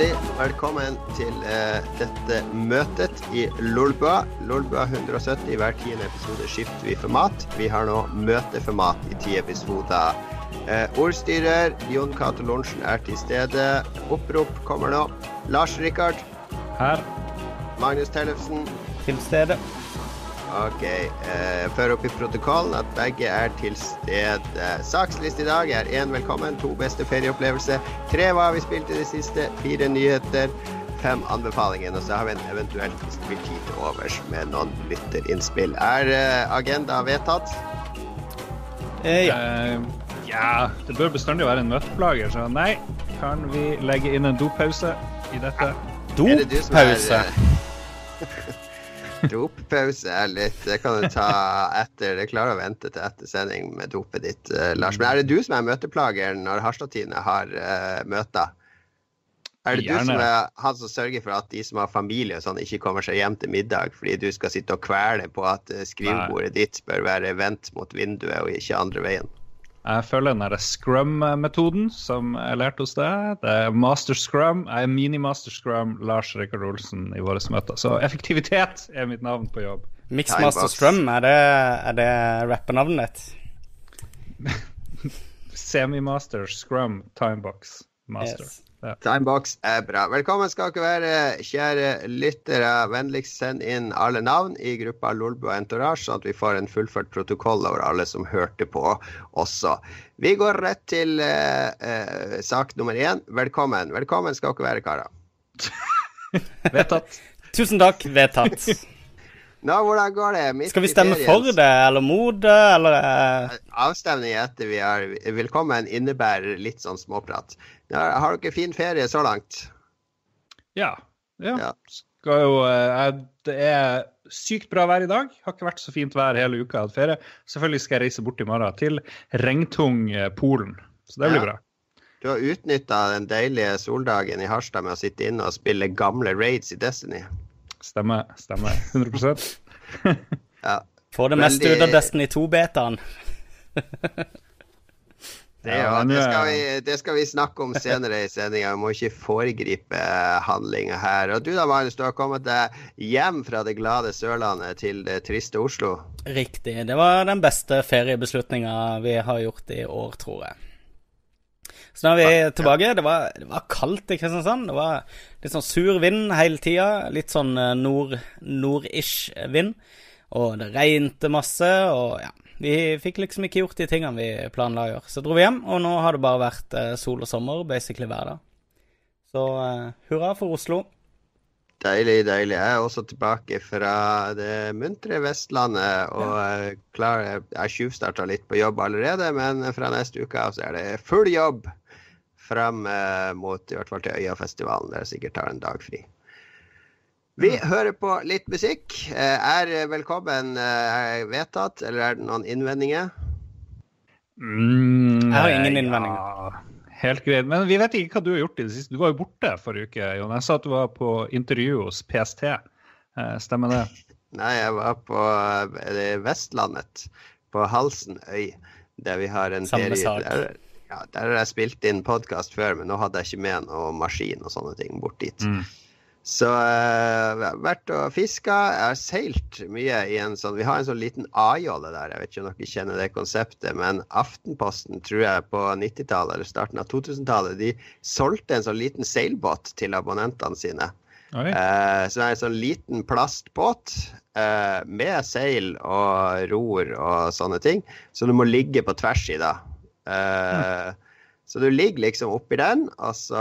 Hjertelig velkommen til eh, dette møtet i Lolbua. Lolbua 170. I hver tiende episode skifter vi format. Vi har nå møteformat i ti episoder. Eh, ordstyrer Jon Cato Lorentzen er til stede. Opprop kommer nå. Lars Rikard. Her. Magnus Tellefsen. Til stede. OK. Uh, før opp i protokollen at begge er til stede. Saksliste i dag er én velkommen, to beste ferieopplevelser, tre hva vi spilt i det siste, fire nyheter, fem anbefalinger, og så har vi en eventuelt hvis det blir tid til overs med noen lytterinnspill. Er uh, agenda vedtatt? Eh, ja. Uh, ja. Det bør bestandig være en møteplager, så nei. Kan vi legge inn en dopause i dette? Dopause? Doppause er litt Det kan du ta etter Det klarer å vente til etter sending med dopet ditt, uh, Lars. Men er det du som er møteplageren når Harstad-Tine har uh, møter? Er det Gjerne. du som er han som sørger for at de som har familie og sånn, ikke kommer seg hjem til middag fordi du skal sitte og kvele på at skrivebordet Nei. ditt bør være vendt mot vinduet og ikke andre veien? Jeg følger den der scrum-metoden som jeg lærte hos deg. Det er master scrum. Jeg er mini-master scrum Lars Rikard Olsen i våre møter. Så effektivitet er mitt navn på jobb. Mixmaster Master Scrum, er det, er det rappenavnet ditt? Semi-master scrum timebox master. Yes. Ja. Timebox er bra. Velkommen skal dere være, kjære lyttere. Vennligst send inn alle navn i gruppa Lolbua Entourage, sånn at vi får en fullført protokoll over alle som hørte på også. Vi går rett til eh, eh, sak nummer én. Velkommen. Velkommen skal dere være, karer. Vedtatt. Tusen takk, vedtatt. Nå, hvordan går det? Midt Skal vi stemme for det, eller mot det, eller eh, Avstemning etter vi har Velkommen innebærer litt sånn småprat. Ja, har dere fin ferie så langt? Ja. ja. Ja. Skal jo, eh, det er sykt bra vær i dag. Har ikke vært så fint vær hele uka. Jeg ferie. Selvfølgelig skal jeg reise bort i morgen til regntung eh, Polen. Så det blir Ja. bra. Du har utnytta den deilige soldagen i Harstad med å sitte inne og spille gamle raids i Destiny. Stemmer. Stemmer. 100 Ja. Få det meste Veldig- ut av Destiny 2-betaen? Det, Ja, det, skal eh, vi, det skal vi snakke om senere i sendinga. Vi må ikke foregripe eh, handlinga her. Og du da, Magnus, du har kommet deg hjem fra det glade Sørlandet til det triste Oslo. Riktig. Det var den beste feriebeslutninga vi har gjort i år, tror jeg. Så nå er vi tilbake. Det var, det var kaldt i Kristiansand. Det var litt sånn sur vind hele tida. Litt sånn eh, nord, nord-ish vind. Og det regnet masse, og ja. Vi fikk liksom ikke gjort de tingene vi planla å gjøre. Så dro vi hjem, og nå har det bare vært eh, sol og sommer basically hver dag. Så eh, hurra for Oslo. Deilig, deilig. Jeg er også tilbake fra det muntre Vestlandet og eh, klar, jeg tjuvstarta litt på jobb allerede, men fra neste uke så er det full jobb frem eh, mot i hvert fall til Øyafestivalen, der jeg sikkert tar en dag fri. Vi hører på litt musikk. Eh, Er velkommen eh, vedtatt, eller er det noen innvendinger? Mm, Jeg har ingen eh, innvendinger. Ja, helt greit. Men vi vet ikke hva du har gjort i det siste. Du var jo borte forrige uke, Jon. Jeg sa at du var på intervju hos PST. Eh, Stemmer det? Nei, jeg var på eh, Vestlandet, på Halsen øy, der vi har en Samme ferie. sak. Der, ja, der har jeg spilt inn podkast før, men nå hadde jeg ikke med noe maskin og sånne ting bort dit. Mm. Så eh, jeg har vært og fiska. Jeg har seilt mye i en sånn Vi har en sånn liten A-jolle der, jeg vet ikke om dere kjenner det konseptet, men Aftenposten, tror jeg, på 90-tallet eller starten av 2000-tallet, de solgte en sånn liten seilbåt til abonnentene sine. Eh, så det er en sånn liten plastbåt eh, med seil og ror og sånne ting, som du må ligge på tvers i, da. Eh, Så du ligger liksom oppi den, og så,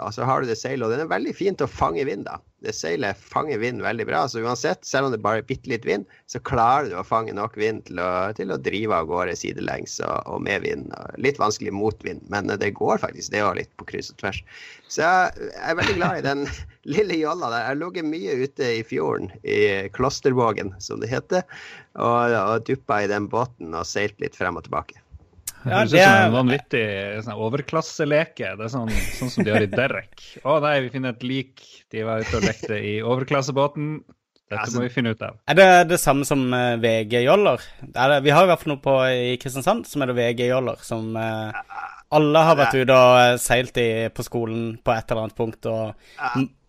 og så har du det seilet. Og den er veldig fin til å fange vind, da. Det seilet fanger vind veldig bra. Så uansett, selv om det bare er bitte litt vind, så klarer du å fange nok vind til å, til å drive av gårde sidelengs og, og med vind. Og litt vanskelig mot vind, men det går faktisk, det òg, litt på kryss og tvers. Så jeg er veldig glad i den lille jolla der. Jeg ligget mye ute i fjorden, i Klostervågen, som det heter, og, og duppa i den båten og seilt litt frem og tilbake. Det Ja, ut det som er- en vanvittig sånn, overklasseleke. Det er sånn, sånn som de har i Derek. Å nei, vi finner et lik. De var ute og lekte i overklassebåten. Dette Altså- må vi finne ut av. Er det det samme som eh, VG-joller? Det er Vi har i hvert fall noe på i Kristiansand som er det VG-joller, som eh, Alle har vært ute og eh, seilt i, på skolen på et eller annet punkt, og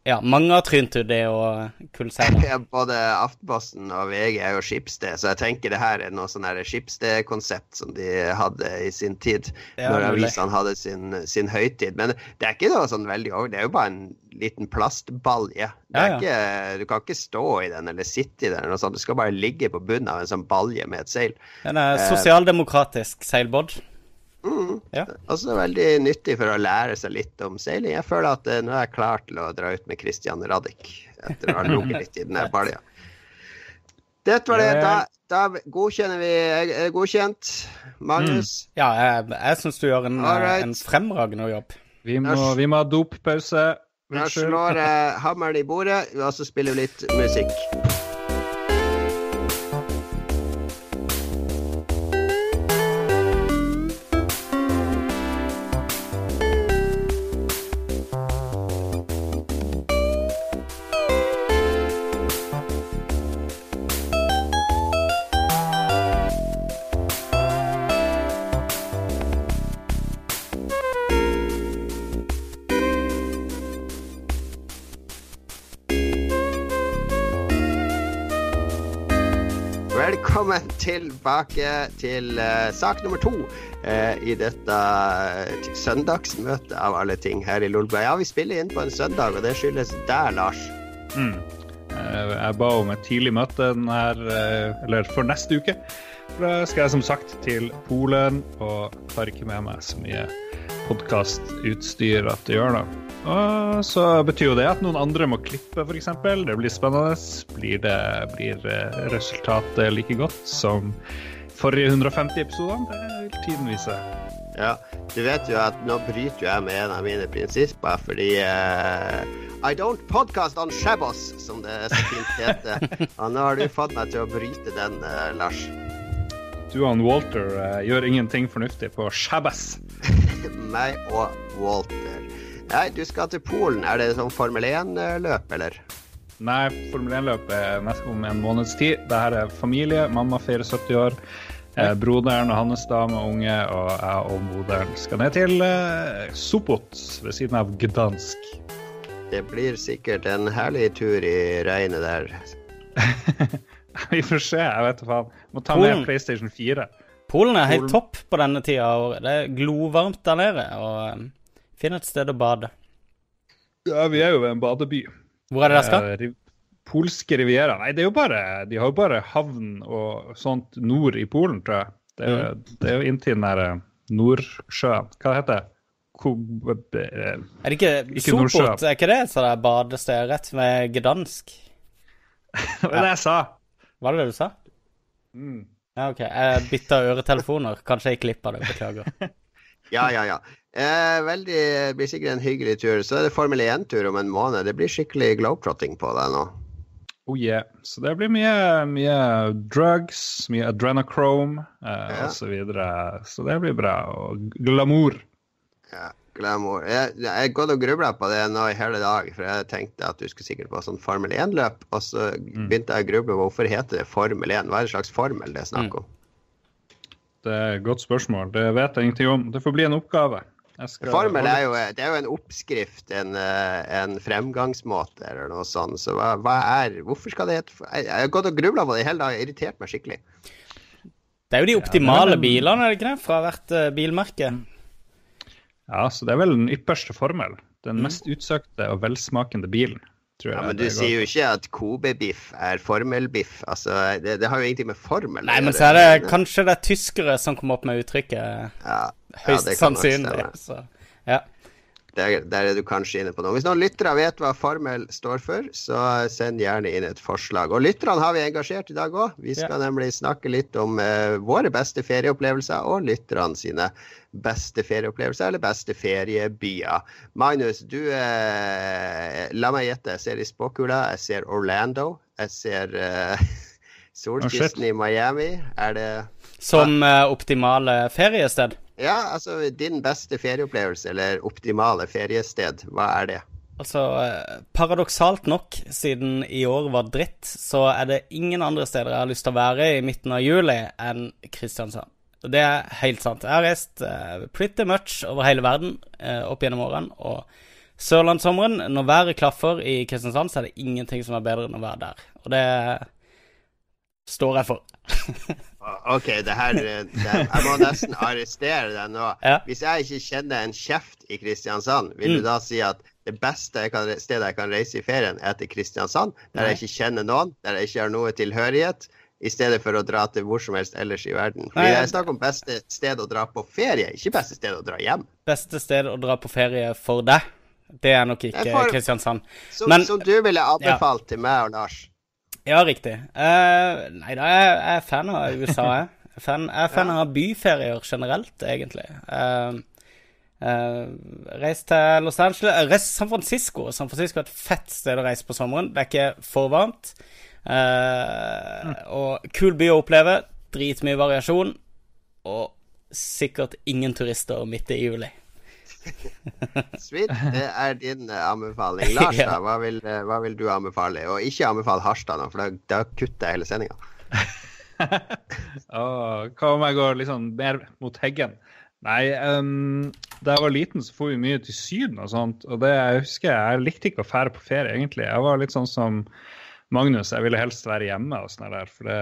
ja, mange har trynt uti og kullseila. Ja, Både Aftenposten og VG er jo skipssted, så jeg tenker det her er noe sånn her skipsstedkonsept som de hadde i sin tid. Ja, når avisene hadde sin, sin høytid. Men det er ikke noe sånn veldig over, det er jo bare en liten plastbalje. Det Ja, Ikke, du kan ikke stå i den eller sitte i den, eller noe sånt. du skal bare ligge på bunnen av en sånn balje med et seil. En eh, sosialdemokratisk seilbåt. Mm. Ja. Også veldig nyttig for å lære seg litt om seiling. Jeg føler at eh, nå er jeg klar til å dra ut med Christian Radich etter å ha ligget litt i den der balja. Dette var det. Da, da godkjenner vi Er godkjent? Magnus? Ja, jeg, jeg syns du gjør en, right. En fremragende jobb. Vi må, vi må ha doppause. Da slår jeg hammeren i bordet, og så spiller vi litt musikk. Tilbake til eh, sak nummer to eh, i dette eh, søndagsmøtet av alle ting her i Lolbua. Ja, vi spiller inn på en søndag, og det skyldes deg, Lars. Mm. Jeg ba om et tidlig møte denne, for neste uke. Da skal jeg som sagt til Polen og tar ikke med meg så mye podkastutstyr at det gjør noe. Og så betyr jo det at noen andre må klippe, f.eks. Det blir spennende. Blir, det, blir eh, resultatet like godt som forrige 150 episoder? Det vil tiden vise. Ja, du vet jo at nå bryter jeg med en av mine prinsipper, fordi uh, I don't podcast on Shabbos, som det så fint heter. Og nå har du fått meg til å bryte den, uh, Lars. Du og Walter uh, gjør ingenting fornuftig på Shabbos. Meg og Walter. Nei, du skal til Polen. Er det sånn Formel 1-løp, eller? Nei, Formel 1-løp er nesten om en måneds tid. Dette er familie. Mamma feirer 70 år. Eh, broderen og hans dame og unge og jeg og moderen skal ned til eh, Sopot ved siden av Gdansk. Det blir sikkert en herlig tur i regnet der. Vi får se, jeg vet da faen. Må ta Polen. med PlayStation 4. Polen er helt Polen. topp på denne tida av året. Det er glovarmt der nede, og um, finn et sted å bade. Ja, vi er jo ved en badeby. Hvor er det dere skal? Eh, Polske riviera. Nei, det er jo bare De har jo bare havn og sånt nord i Polen, tror jeg. Det er, jo- det er jo inntil den der eh, Nordsjøen. Hva heter det? Ko... eh, Er det ikke, ikke. Sopot? Er ikke det et sånt er badested rett ved Gdansk? Det var det jeg sa. Var det det du sa? Mm. Ja, OK. Jeg bytta øretelefoner. Kanskje jeg klippa det. Beklager. Ja, ja, ja. Eh, veldig, blir sikkert en hyggelig tur. Så er det Formel 1-tur om en måned. Det blir skikkelig globetrotting på deg nå. Oh yeah. Så det blir mye, mye drugs, mye adrenochrome eh, Ja. og så videre. Så det blir bra. Og glamour. Ja, glamour. Jeg jeg gått og grubla på det nå i hele dag, for jeg tenkte at du skulle sikkert på sånn Formel 1-løp, og så begynte jeg å gruble på hvorfor heter det Formel 1? Hva er det slags formel det er snakk om? Det er et godt spørsmål. Det vet jeg ingenting om. Det får bli en oppgave. Jeg skal Formel er jo, det er jo en oppskrift, en, eh, en fremgangsmåte eller noe sånt. Så hva, hva er Hvorfor skal det hete Jeg jeg har gått og grubla på det i hele dag, irritert meg skikkelig. Det er jo de optimale en- bilene, er det ikke det? Fra hvert eh, bilmerke. Ja, så det er vel den ypperste formel. Den mest utsøkte og velsmakende bilen, tror jeg. Ja, Men du sier jo ikke at Kobe-biff er formelbiff. Altså, det, det har jo ingenting med formel Nei, men så er det kanskje det er tyskere som kommer opp med uttrykket. ja, Høyst ja, sannsynlig. Så, ja. Der, der er du kanskje inne på noe. Hvis noen lyttere vet hva formel står for, så send gjerne inn et forslag. Og lytterne har vi engasjert i dag òg. Vi skal nemlig snakke litt om eh, våre beste ferieopplevelser og lytterne sine beste ferieopplevelser eller beste feriebyer. Magnus, du eh, La meg gjette. Jeg ser i spåkula. Jeg ser Orlando. Jeg ser eh, solkysten i Miami. Er det Som eh, optimale feriested. Ja, altså din beste ferieopplevelse eller optimale feriested, hva er det? Altså, eh, paradoksalt nok, siden i år var dritt, så er det ingen andre steder jeg har lyst til å være i midten av juli enn Kristiansand. Og det er helt sant. Jeg har reist uh, pretty much over hele verden uh, opp gjennom årene. Og sørlandssommeren, når været klaffer i Kristiansand, så er det ingenting som er bedre enn å være der. Og det står jeg for. OK, det her det, Jeg må nesten arrestere deg nå. Ja. Hvis jeg ikke kjenner en kjeft i Kristiansand, vil Mm. du da si at det beste jeg kan, stedet jeg kan reise i ferien, er til Kristiansand, der jeg ikke kjenner noen, der jeg ikke har noe tilhørighet, i stedet for å dra til hvor som helst ellers i verden? Fordi Nei, jeg snakker om beste sted å dra på ferie, ikke beste sted å dra hjem. Beste sted å dra på ferie for deg, det er nok ikke får- Kristiansand. Som, Men- som du ville anbefalt til meg og Lars. Ja, riktig. Uh, nei da, jeg, jeg er fan av USA, jeg. Jeg er fan, jeg er fan av byferier generelt, egentlig. Uh, reis til Los Angeles uh, Reis til San Francisco. San Francisco er et fett sted å reise på sommeren. Det er ikke for varmt. Eh, Og kul by å oppleve. Dritmye variasjon. Og sikkert ingen turister midt i juli. Sweet, det er din eh, anbefaling. Lars, Ja. da, hva vil, eh, hva vil du anbefale? Og ikke anbefale Harstad, nå, for da, da kutter jeg hele sendinga. Åh, hva om jeg går sånn mer mot Heggen? Nei, um, da jeg var liten, så for vi mye til Syden og sånt. Og det jeg husker, jeg likte ikke å fære på ferie, egentlig. Jeg var litt sånn som Magnus, jeg ville helst være hjemme og sånn der, for det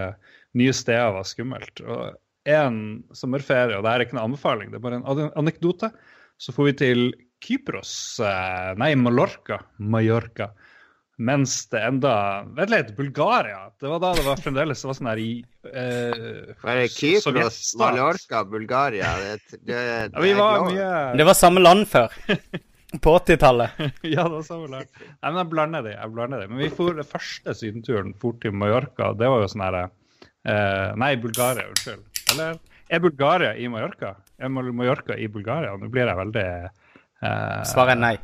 nye steder var skummelt. Og en sommerferie, og det er ikke noen anbefaling, det er bare en anekdote, så får vi til Kypros, eh, nei, Mallorca, Mallorca, mens det enda Vent litt, Bulgaria. Det var da det var fremdeles det var sånn her i eh, er det? Kypros, Mallorca, Bulgaria det, det, det, Ja, vi var mye Det var samme land før. På 80-tallet. Ja, det var samme lag. Nei, men jeg blander det. jeg blander det. Men vi for den første sydenturen fort til Mallorca. Det var jo sånn herre eh, Nei, Bulgaria, unnskyld. Eller er Bulgaria i Mallorca? Er Mallorca i Bulgaria? Nå blir jeg veldig eh, Svaret er nei.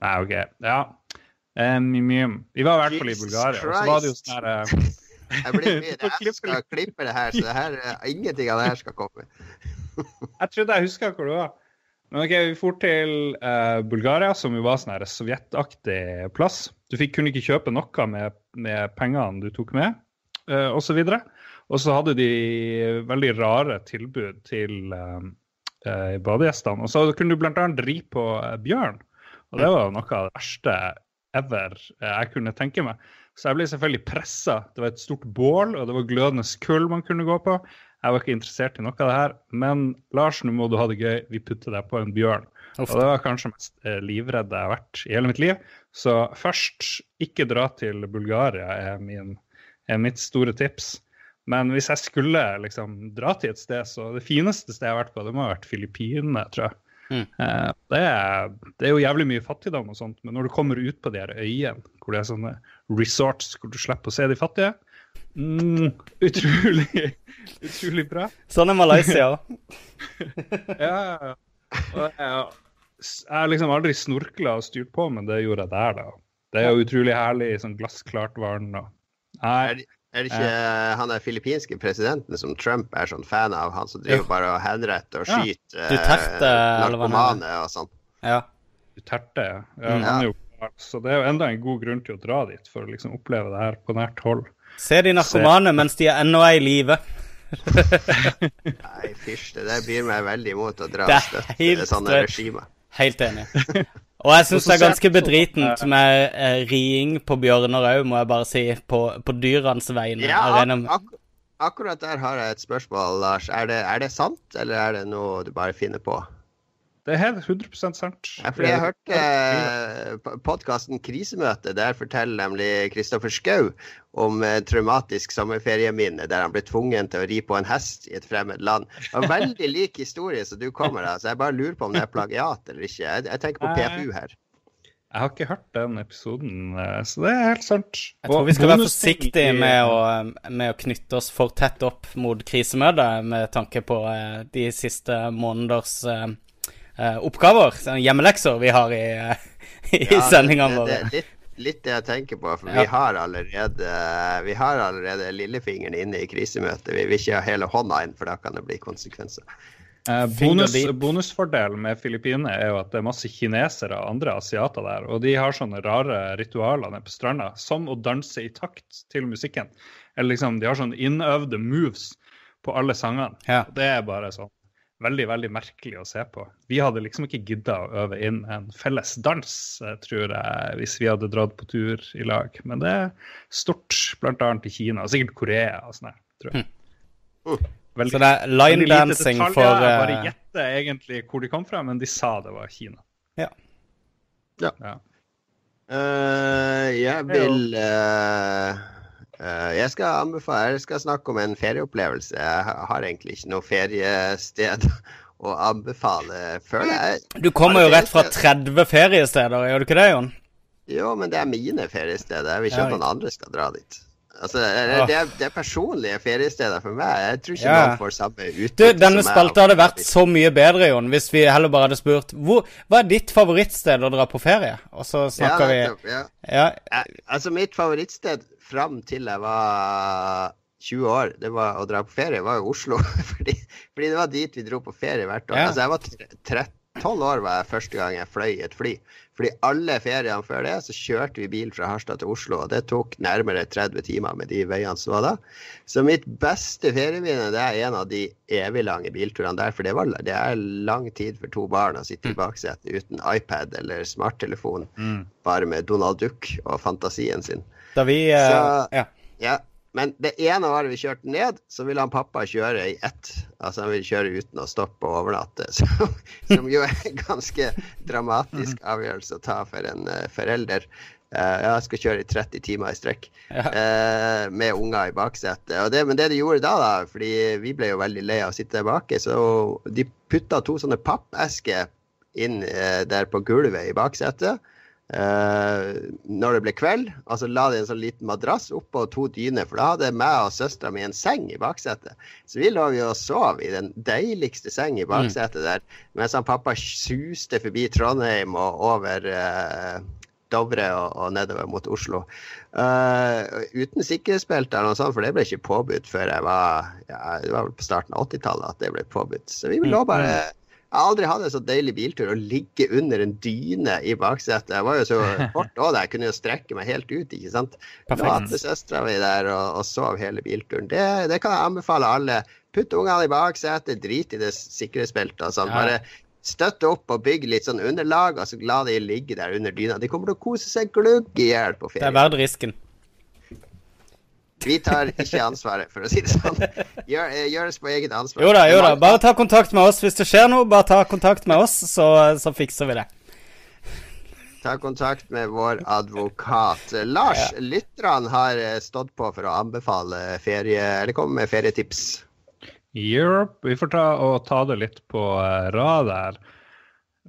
Nei, OK. Ja. Um, vi var i hvert fall i Bulgaria, og så var det jo sånn her eh, Jeg blir med. Du Jeg skal klippe det her, så det her, eh, ingenting av det her skal komme. Jeg trodde jeg huska hvor det var. Men ok, Vi for til uh, Bulgaria, som jo var sånn sovjetaktig plass. Du fikk, kunne ikke kjøpe noe med, med pengene du tok med, uh, osv. Og så hadde de veldig rare tilbud til uh, badegjestene. Og så kunne du bl.a. ri på eh, bjørn. Og det var noe av det verste ever eh, jeg kunne tenke meg. Så jeg ble selvfølgelig pressa. Det var et stort bål, og det var glødende kull man kunne gå på. Jeg var ikke interessert i noe av det her. Men Lars, nå må du ha det gøy. Vi putter deg på en bjørn. Uff. Og det var kanskje mest eh, livredde jeg har vært i hele mitt liv. Så først, ikke dra til Bulgaria er, min, er mitt store tips. Men hvis jeg skulle liksom dra til et sted, så det fineste stedet jeg har vært på, det må ha vært Filippinene, tror jeg. Mm. Eh, det, er, det er jo jævlig mye fattigdom og sånt, men når du kommer ut på de her øyene, hvor det er sånne resorts hvor du slipper å se de fattige, mm, utrolig, utrolig bra. Sånn er Malaysia òg. Ja, ja, ja. Og jeg, har liksom aldri snorkla og styrt på, men det gjorde jeg der, da. Det er jo utrolig herlig, sånn glassklart vann og Nei, det- er det ikke eh, han der filippinske presidenten som Trump er sånn fan av? Han som driver bare og henretter og Ja. skyter Duterte, eh, narkomane og sånn. Ja. du terte, ja. ja Mm. han er jo, så det er jo enda en god grunn til å dra dit, for å liksom oppleve det her på nært hold. Se de narkomane mens de er ennå er i live. Nei, fysj, det der byr meg veldig imot å dra Det er støtte helt sånne regimer. Helt enig. Og jeg syns det er ganske bedritent med eh, riing på bjørner òg, må jeg bare si, på, på dyrenes vegne. Ja, ak ak akkurat der har jeg et spørsmål, Lars. Er det, er det sant, eller er det noe du bare finner på? Det er helt 100% sant. Ja, jeg hørt eh, podkasten Krisemøte. Der forteller nemlig Kristoffer Schou om eh, traumatisk sommerferieminne der han ble tvungen til å ri på en hest i et fremmed land. Det var veldig lik historie som du kommer av, så jeg bare lurer på om det er plagiat eller ikke. Jeg, jeg tenker på. PFU her. Jeg har ikke hørt den episoden, eh, så det er helt sant. Jeg tror vi skal være forsiktige med å, med å knytte oss for tett opp mot krisemøtet, med tanke på eh, de siste måneders eh, eh, oppgaver, sånn hjemmelekser vi har i, eh, i Ja, sendingene våre. det litt, litt det jeg tenker på, for Ja. vi har allerede Vi har allerede lillefingeren inne i krisemøtet. Vi vil ikke ha hele hånda inn, for da kan det bli konsekvenser. Eh, bonus, bonusfordelen med Filippinene er jo at det er masse kinesere og andre asiater der. Og de har sånne rare ritualer nede på stranda, som å danse i takt til musikken. Eller liksom, de har sånne innøvde moves på alle sangene. Ja. Det er bare sånn veldig, veldig merkelig å se på. Vi hadde liksom ikke gidda å øve inn en felles dans, eh, tror jeg, hvis vi hadde dratt på tur i lag. Men det er stort, bl.a. i Kina, og sikkert Korea og sånn her, tror jeg. Veldig, Så det er line dancing linedancing detaljer. for Jeg bare eh, gjetter egentlig hvor de kom fra, men de sa det var Kina. Ja. Ja. Ja. Uh, jeg vil eh, Jeg skal anbefale Jeg skal snakke om en ferieopplevelse. Jeg har egentlig ikke noe feriested å anbefale, føler jeg. Du kommer jo rett fra 30 feriesteder, gjør du ikke det, Jon? Jo, men det er mine feriesteder. Jeg vil ikke at noen andre skal dra dit. Altså, det, er, det er personlige feriesteder for meg. Jeg tror ikke Ja. noen får samme Du, utbytte denne som meg spalta hadde vært så mye bedre, Jon, hvis vi heller bare hadde spurt hvor, hva er ditt favorittsted å dra på ferie? Og så snakker ja, vi ja. Ja, Jeg- Altså, mitt favorittsted fram til jeg var 20 år, det var å dra på ferie, var jo Oslo. fordi, fordi det var dit vi dro på ferie hvert år. Ja. Altså, jeg var 13-12 år var jeg første gang jeg fløy i et fly. Fordi alle feriene før det så kjørte vi bil fra Harstad til Oslo, og det tok nærmere 30 timer med de veiene som var da. Så mitt beste ferieminne det er en av de evig lange bilturene der, for det, var, det er lang tid for to barn å sitte i baksetet uten iPad eller smarttelefon, Mm. bare med Donald Duck og fantasien sin. Da vi Så- Ja. Ja, men det ene året vi kjørte ned, så ville han pappa kjøre i ett. Altså han ville kjøre uten å stoppe og overnatte. Som, som jo er en ganske dramatisk avgjørelse å ta for en uh, forelder. Uh, jeg skal kjøre i 30 timer i strekk Ja. eh, med unger i baksetet. Det, men det de gjorde da, da, fordi vi ble jo veldig lei av å sitte baki, så de putta to sånne pappesker inn uh, der på gulvet i baksetet. Eh, når det ble kveld, altså la de en sånn liten madrass oppå to dyner, for da hadde meg og søstera mi en seng i baksetet. Så vi lå jo og sov i den deiligste seng i baksetet der, mens han pappa suste forbi Trondheim og over uh, Dovre og, og nedover mot Oslo. Uh, uten sikkerhetsbelte eller noe sånt, for det ble ikke påbudt før jeg var ja, Det var vel på starten av 80-tallet at det ble påbudt. Så vi lå bare jeg har aldri hatt en så deilig biltur å ligge under en dyne i baksetet. Jeg var jo så kort òg, jeg kunne jo strekke meg helt ut, ikke sant. Lå med søstera mi der og, og sov hele bilturen. Det, det kan jeg anbefale alle. Putt ungene i baksetet, drit i det sikkerhetsbeltet og sånn. Bare støtte opp og bygge litt sånn underlag, og så la de ligge der under dyna. De kommer til å kose seg glugg i hjel på Det er verdt risken. Vi tar ikke ansvaret, for å si det sånn. Gjør, gjør gjøres på eget ansvar. Jo da, jo da. Bare ta kontakt med oss hvis det skjer noe. Bare ta kontakt med oss, så, så fikser vi det. Ta kontakt med vår advokat. Lars, lytterne har eh, stått på for å anbefale ferie, eller komme med ferietips. Europe. Vi får ta og ta det litt på eh, rad her.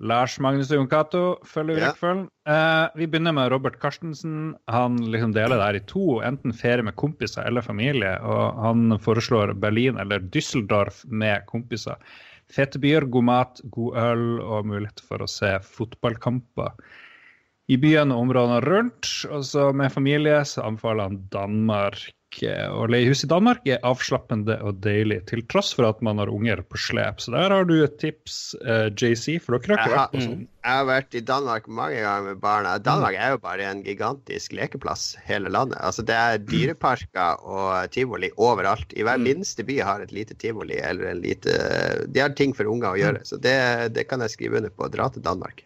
Lars Magnus og Jon Cato følger vi Ja. rekkefølgen. Uh, vi begynner med Robert Carstensen. Han liksom deler det her i to, enten ferie med kompiser eller familie. Og han foreslår Berlin eller Düsseldorf med kompiser. Fete byer, god mat, god øl og mulighet for å se fotballkamper i byen og områdene rundt. Og så med familie så anbefaler han Danmark. Å leie hus i Danmark er avslappende og deilig, til tross for at man har unger på slep. Så der har du et tips, uh, JC, for dere har ikke vært på sånn. jeg har vært i Danmark mange ganger med barna. Danmark er jo bare en gigantisk lekeplass, hele landet. Altså Det er dyreparker og tivoli overalt. I hver minste by har et lite tivoli eller en lite De har ting for unger å gjøre. Så det, det kan jeg skrive under på. Dra til Danmark.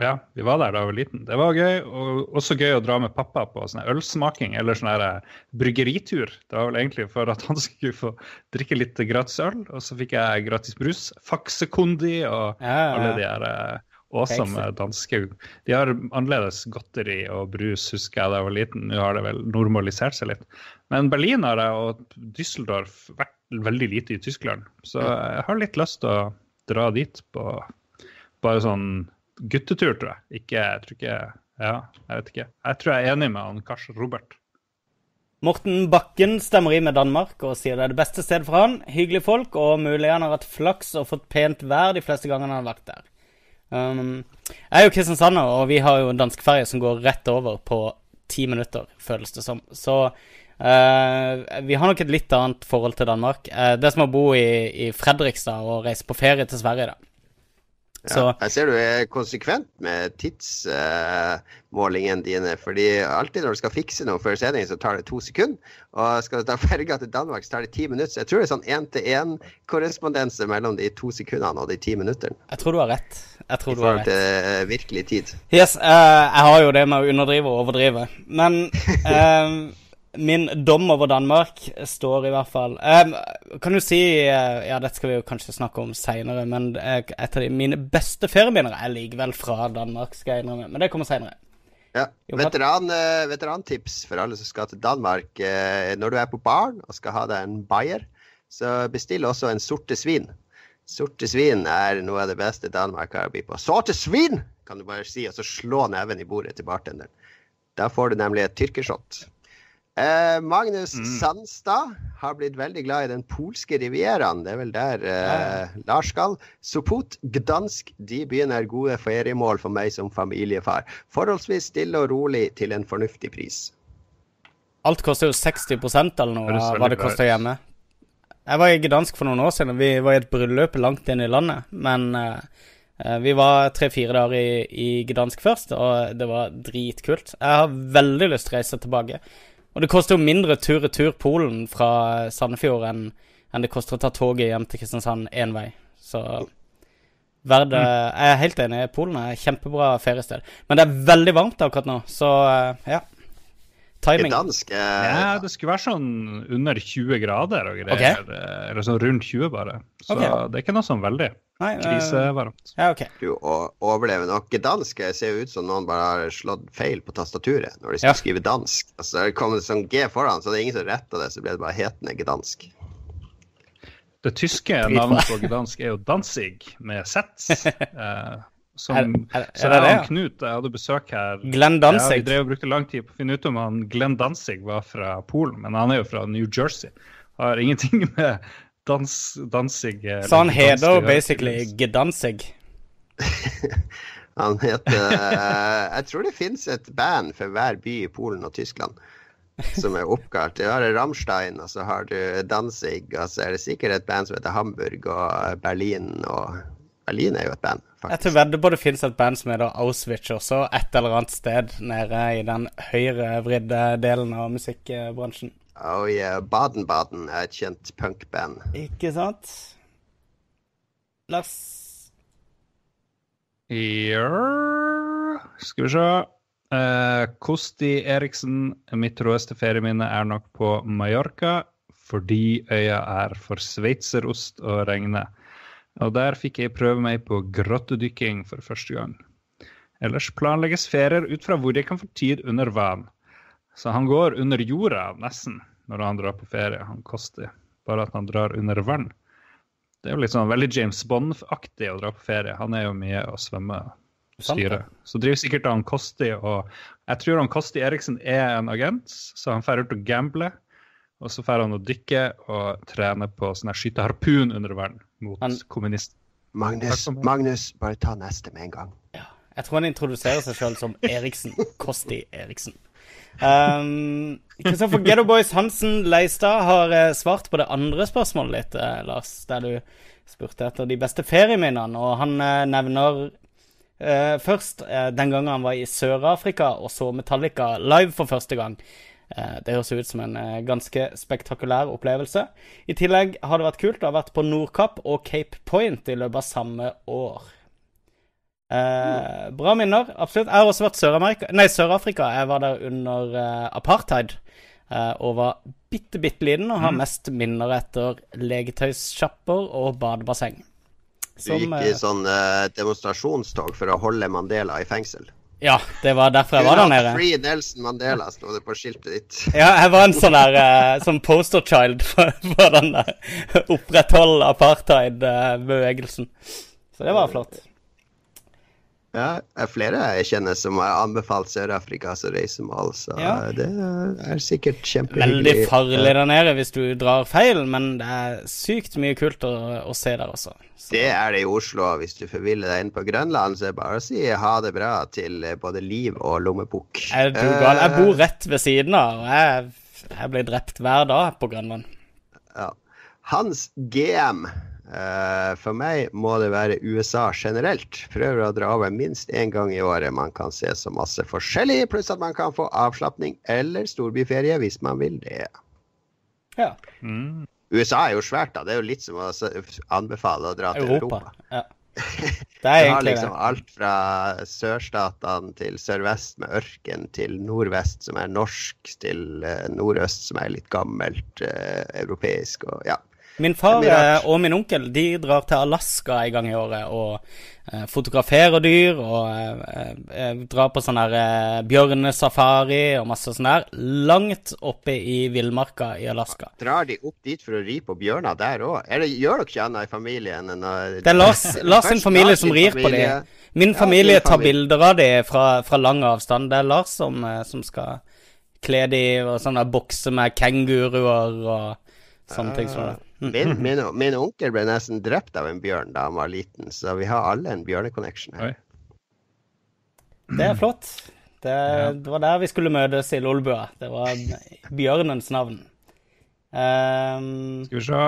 Ja, vi var der da jeg var liten. Det var gøy. Og også gøy å dra med pappa på sånne ølsmaking eller sånn eh, bryggeritur. Det var vel egentlig for at han skulle få drikke litt gratis øl, og så fikk jeg gratis brus. Faksekondi og Ja, ja, alle de her eh, awesome danske De har annerledes godteri og brus, husker jeg da jeg var liten. Nå har det vel normalisert seg litt. Men Berlin har jeg og Düsseldorf vært veldig lite i Tyskland, så jeg har litt lyst til å dra dit på bare sånn guttetur, tror jeg. Ikke, jeg tror ikke Ja, jeg vet ikke. Jeg tror jeg er enig med han Kars Robert. Morten Bakken stemmer i med Danmark og sier det er det beste stedet for han. Hyggelige folk, og mulig han har hatt flaks og fått pent vær de fleste gangene han har vært der. Um, jeg er jo kristiansander, og vi har jo en dansk ferje som går rett over på ti minutter, føles det som. Så Uh, vi har nok et litt annet forhold til Danmark. Uh, det er som å bo i, i Fredrikstad og reise på ferie til Sverige, da. Så Ja, jeg ser du er konsekvent med tidsmålingene dine. fordi alltid når du skal fikse noe før sending, så tar det to sekunder. Og skal du ta ferga til Danmark, så tar det ti minutter. Så jeg tror det er sånn én-til-én-korrespondanse mellom de to sekundene og de ti minuttene. jeg tror du har rett. Jeg I tror du har rett. til eh, virkelig tid. Yes, uh, jeg har jo det med å underdrive og overdrive. Men eh, min dom over Danmark står i hvert fall um, Kan du si eh, Ja, dette skal vi jo kanskje snakke om seinere, men eh, et av de, mine beste ferieminner er likevel fra Danmark, skal jeg innrømme. Men det kommer seinere. Ja. Veteran, eh, veterantips for alle som skal til Danmark. Når du er på baren og skal ha deg en bayer, så bestill også en sorte svin. Sorte svin er noe av det beste Danmark har å by på. Sorte svin, kan du bare si, og så slå neven i bordet til bartenderen. Da får du nemlig et tyrkershot. Eh, Magnus Sandstad har blitt veldig glad i den polske rivieraen. Det er vel der eh, Lars skal. Sopot, Gdansk, de byene er gode feriemål for meg som familiefar. Forholdsvis stille og rolig til en fornuftig pris. Alt koster jo 60 eller noe hva det koster hjemme. Jeg var i Gdansk for noen år siden. Vi var i et bryllup langt inn i landet. Men eh, eh, vi var tre-fire dager i, i Gdansk først, og det var dritkult. Jeg har veldig lyst til å reise tilbake. Og det koster jo mindre tur-retur Polen fra Sandefjord enn enn det koster å ta toget hjem til Kristiansand én vei. Så verd, Mm. Jeg er helt enig. Polen er et kjempebra feriested. Men det er veldig varmt akkurat nå, så eh, ja. Timing. Dansk, eh, Ja, det skulle være sånn under 20 grader og greier. Okay. Eller sånn rundt 20, bare. Så okay. det er ikke noe sånn veldig Nei, eh, krisevarmt. Ja, okay. du overlever nok. Gdansk ser jo ut som noen bare har slått feil på tastaturet når de skal Ja. skrive dansk. Altså, det kommer sånn G foran, så det er ingen som retter det, så blir det bare hetende Gdansk. Det tyske navnet på gdansk er jo Danzig, med Z. Eh, som, Er- er- er så det er det, ja? Knut jeg hadde besøk her. Glenn Ja, vi drev og brukte lang tid på å finne ut om han Glenn Danzig var fra Polen, men han er jo fra New Jersey. Har ingenting med dans, Danzig eller Så han heter basically Gdansig. Gdanzig. Han heter uh, Jeg tror det fins et band for hver by i Polen og Tyskland som er oppkalt. Du har Rammstein, og så har du Danzig, og så er det sikkert et band som heter Hamburg og Berlin og Berlin er jo et band, faktisk. Jeg tror vedder på det finnes et band som heter Auschwitz også, et eller annet sted nede i den høyrevridde delen av musikkbransjen. Oh yeah, Baden-Baden er et kjent punkband. Ikke sant? Lars Ja Skal vi se. Uh, Kosti Eriksen, mitt råeste ferieminne er nok på Mallorca, fordi øya er for sveitserost og regne. Og der fikk jeg prøve meg på grottedykking for første gang. Ellers planlegges ferier ut fra hvor jeg kan få tid under vann. Så han går under jorda, nesten, når han drar på ferie. Han koster bare at han drar under vann. Det er jo sånn veldig James Bond-aktig å dra på ferie. Han er jo mye å svømme og styre. Så driver sikkert han Kosti og Jeg tror han Kosti Eriksen er en agent, så han drar ut og gambler. Og så drar han å dykke og trene på sånn skyte harpun under vann mot Han- kommunist. Magnus. Magnus, bare ta neste med en gang. Jeg tror han introduserer seg sjøl som Eriksen. Kosti Eriksen. Um, Kristoffer Ghetto Boys Hansen Leistad har eh, svart på det andre spørsmålet ditt, eh, Lars, der du spurte etter de beste ferieminnene, og han eh, nevner uh, først uh, den gangen han var i Sør-Afrika og så Metallica live for første gang. Det høres ut som en ganske spektakulær opplevelse. I tillegg har det vært kult å ha vært på Nordkapp og Cape Point i løpet av samme år. Eh, bra minner, absolutt. Jeg har også vært Sør-Afrika. Sør-Afrika. Jeg var der under eh, apartheid eh, og var bitte, bitte liten og har mest minner etter legetøyssjapper og badebasseng. Du gikk i sånn demonstrasjonstog for å holde Mandela i fengsel. ja, det var derfor jeg var der nede. Free Nelson Mandela sto det på skiltet ditt. Ja, jeg var en sånn der sånn poster child for, for den der oppretthold apartheid-bevegelsen. Så det var flott. Ja, det er flere jeg kjenner som har anbefalt Sør-Afrika som reisemål, så Ja. det er sikkert kjempehyggelig. Veldig farlig der nede hvis du drar feil, men det er sykt mye kult å, å se der også. Så, Det er det i Oslo. Hvis du forviller deg inn på Grønland, så er det bare å si ha det bra til eh, både liv og lommebok. er du gal? Jeg bor rett ved siden av, og jeg, jeg blir drept hver dag på Grønland. Ja. Hans GM Eh, for meg må det være USA generelt. Prøver å dra over minst én gang i året. Man kan se så masse forskjellig, pluss at man kan få avslapning eller storbyferie hvis man vil det. Ja. Mm. USA er jo svært, da. Det er jo litt som å anbefale å dra til Europa. Europa. Ja. Det er Du har liksom alt fra sørstatene til sørvest med ørken, til nordvest som er norsk, til eh, nordøst som er litt gammelt eh, europeisk og ja. Min far eh, og min onkel de drar til Alaska en gang i året og eh, fotograferer dyr og eh, eh, drar på sånn her eh, bjørnesafari og masse sånn der. Langt oppe i villmarka i Alaska. Drar de opp dit for å ri på bjørner der òg? Gjør dere ikke annet i familien enn å Det er Lars, Lars sin familie som rir på dem. Min familie tar bilder av dem fra, fra lang avstand. Det er Lars som, eh, som skal kle dem og sånne bokser med kenguruer og som det. Mm. Min, min, min onkel ble nesten drept av en bjørn da han var liten, så vi har alle en bjørneconnection her. Oi. Det er flott. Det, Ja. det var der vi skulle møtes i Lolbua. Det var bjørnens navn. Um, Skal vi se.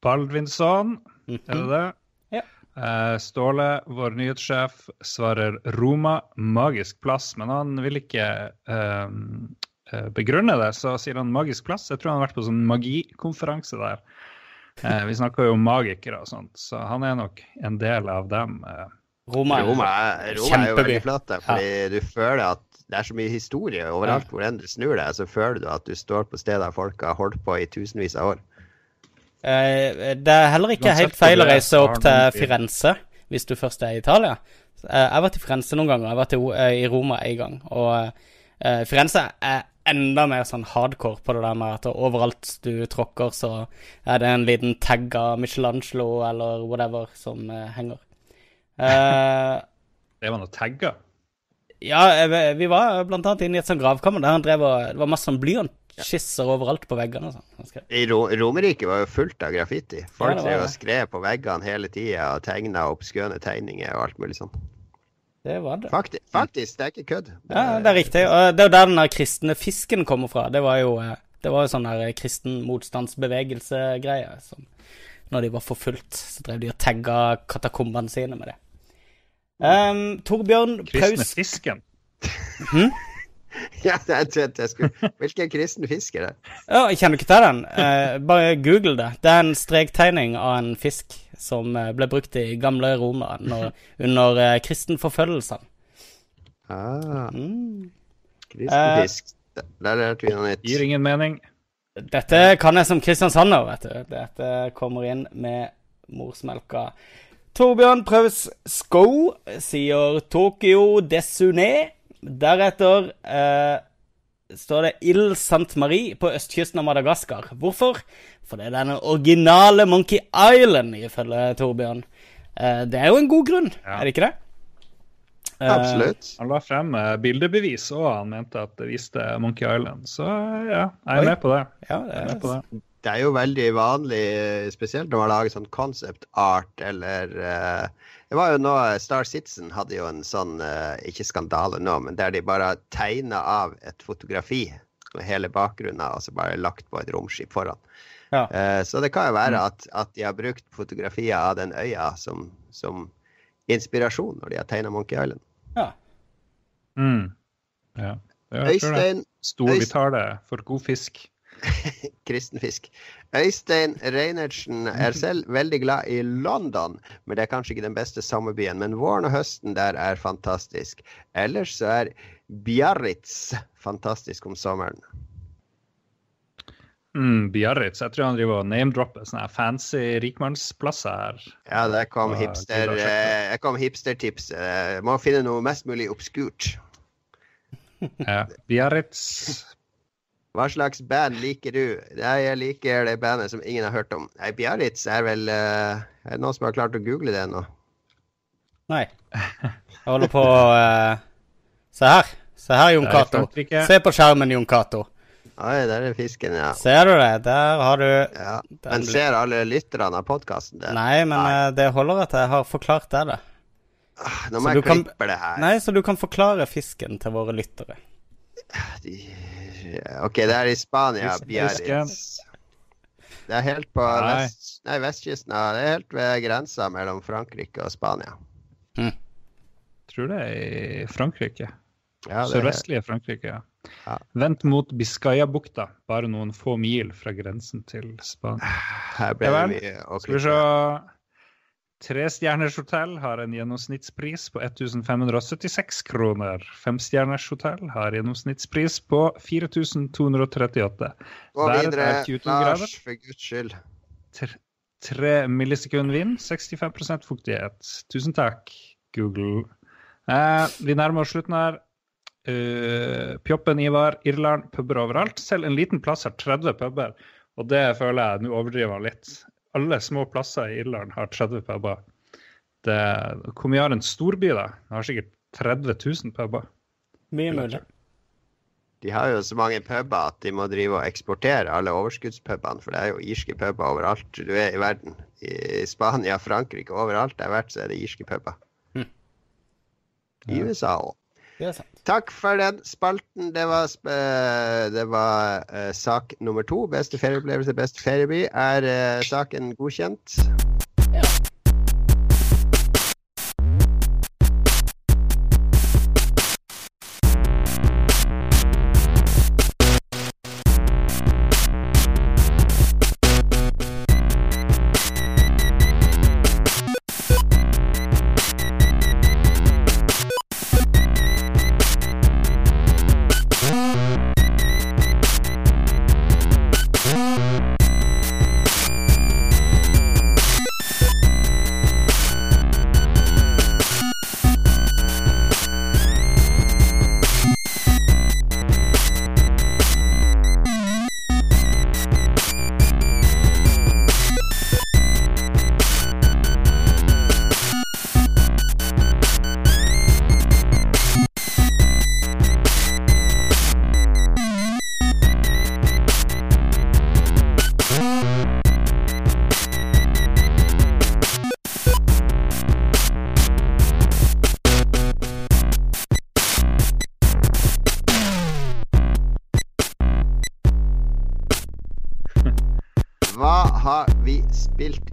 Baldvinsson, er det mhm. det? Ja. Uh, Ståle, vår nyhetssjef, svarer Roma, magisk plass. Men han vil ikke eh, eh, begrunne det, så sier han magisk plass. Jeg tror han har vært på sånn magikonferanse der. Eh, vi snakker jo om magikere og sånt, så han er nok en del av dem. Eh. Roma. Roma, er- Roma er jo veldig flott, fordi fordi du føler at det er så mye historie overalt hvor enn du snur deg, så føler du at du står på steder folk har holdt på i tusenvis av år. Eh, det er heller ikke Uansett helt feil å er, reise opp til. Firenze hvis du først er i Italia. Eh, jeg har vært i Firenze noen ganger. Jeg har vært i, eh, Roma en gang. Og eh, Firenze er enda mer sånn hardcore på det der med at overalt du tråkker, så er det en liten tagg av Michelangelo eller whatever som eh, henger. Uh, Det var noe tagger. ja, eh, vi var blant annet inne i et sånt gravkammer der han drev og Det var masse sånn blyantskisser overalt på veggene og sånn. I Ro Romerike var jo fullt av graffiti. Folk Ja, det drev og det. skrev på veggene hele tida og tegna obskøne tegninger og alt mulig sånn. Det var det. Faktisk, faktisk, det er ikke kødd. Ja, det er riktig. Og det er jo der den der kristne fisken kommer fra. Det var jo, eh, det var jo sånn der kristen motstandsbevegelse-greie. når de var forfulgt, så drev de og tagga katakombene sine med det. Um, Torbjørn Kristne fisken? fisken. Ja, jeg trodde jeg skulle Hvilken kristen fisk er det? Ja, jeg kjenner ikke til den. Uh, bare google det. Det er en strektegning av en fisk som eh, ble brukt i gamle Roma når, under uh, kristenforfølgelsene. Ah, Mm. kristen Uh, Der lærte vi noe nytt. Gir ingen mening. Dette kan jeg som kristiansander, vet du. Dette kommer inn med morsmelka. Torbjørn Praus Sko sier Tokyo Desune. Deretter eh, står det Il Sainte Marie på østkysten av Madagaskar. Hvorfor? For det er denne originale Monkey Island, ifølge Torbjørn. Eh, det er jo en god grunn, Ja. er det ikke det? Eh, Absolutt. Han la frem eh, bildebevis, og han mente at det viste Monkey Island. Så ja, jeg er Oi. med på det. Ja, Jeg er med på det. Det er jo veldig vanlig, spesielt når man lager sånn concept art eller eh, Det var jo nå Star Citizen hadde jo en sånn, eh, ikke skandale nå, men der de bare tegna av et fotografi med hele bakgrunnen, og så bare lagt på et romskip foran. Ja. Eh, så det kan jo være at, at de har brukt fotografier av den øya som, som inspirasjon når de har tegna Monkey Island. ja. Mm. Ja. Øystein Stor vitale for god fisk. kristenfisk. Øystein Reinertsen er selv veldig glad i London, men det er kanskje ikke den beste sommerbyen. Men våren og høsten der er fantastisk. Ellers så er Biarritz fantastisk om sommeren. Mm, Biarritz. Jeg tror han driver og name-dropper sånne fancy rikmannsplasser her. Ja, der kom hipster-tipset. eh, kom hipstertips. Eh, Må finne noe mest mulig obskurt. Ja. Biarritz. Hva slags band liker du? Nei, jeg liker det bandet som ingen har hørt om. Nei, Biarritz er vel uh, Er det noen som har klart å google det nå? Nei. Jeg holder på eh, Se her. Se her, Jon Cato. Se på skjermen, Jon Cato. Oi, der er fisken, ja. Ser du det? Der har du ja. Men ser alle lytterne av podkasten det? Nei, men eh, det holder at jeg har forklart deg det. Ah, Nå må så jeg kan- klippe det her. Nei, så du kan forklare fisken til våre lyttere. OK, det er i Spania. Biarritz. Det er helt på Nei. vest, nei, vestkysten. Det er helt ved grensa mellom Frankrike og Spania. Tror det er i Frankrike. Ja, det Sørvestlige Frankrike. ja. Ja. Vendt mot Biscayabukta, bare noen få mil fra grensen til Spania. her ble det mye å Skal vi se Trestjerners hotell har en gjennomsnittspris på 1576 kroner. Femstjerners hotell har gjennomsnittspris på 4238. Gå videre, er 22 grader. Lars, for guds skyld. Tre- Tre millisekund vind, 65% fuktighet. Tusen takk, Google. Eh, vi nærmer oss slutten her. Uh, Pjoppen, Ivar, Irland, puber overalt. Selv en liten plass har 30 puber, og det føler jeg nå overdriver han litt. Alle små plasser i Irland har 30 puber. Det, hvor mye har en storby, da? Den har sikkert 30 000 puber. Mye mulig. De har jo så mange puber at de må drive og eksportere alle overskuddspubene, for det er jo irske puber overalt du er i verden. I Spania, Frankrike, overalt jeg har vært, så er det irske puber. Hm. I USA òg. Det er sant. Takk for den spalten. Det var, sp eh, det var uh, sak nummer to. Beste ferieopplevelse, beste ferieby. Er uh, saken godkjent? Ja.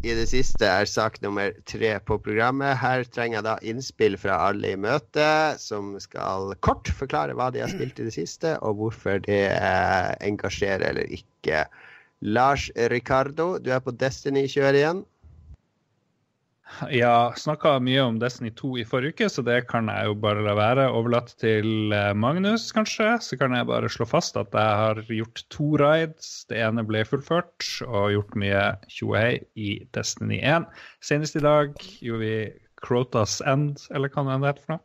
I det siste, er sak nummer tre på programmet. Her trenger jeg da innspill fra alle i møtet, som skal kort forklare hva de har spilt i det siste, og hvorfor det eh, engasjerer eller ikke. Lars Ricardo, du er på Destiny-kjøret igjen. Ja, snakka mye om Destiny 2 i forrige uke, så det kan jeg jo bare la være. Overlatt til eh, Magnus, kanskje. Så kan jeg bare slå fast at jeg har gjort to rides. Det ene ble fullført, og gjort mye tjohei i Destiny 1. Senest i dag gjorde vi Crotas End, eller hva det heter for noe.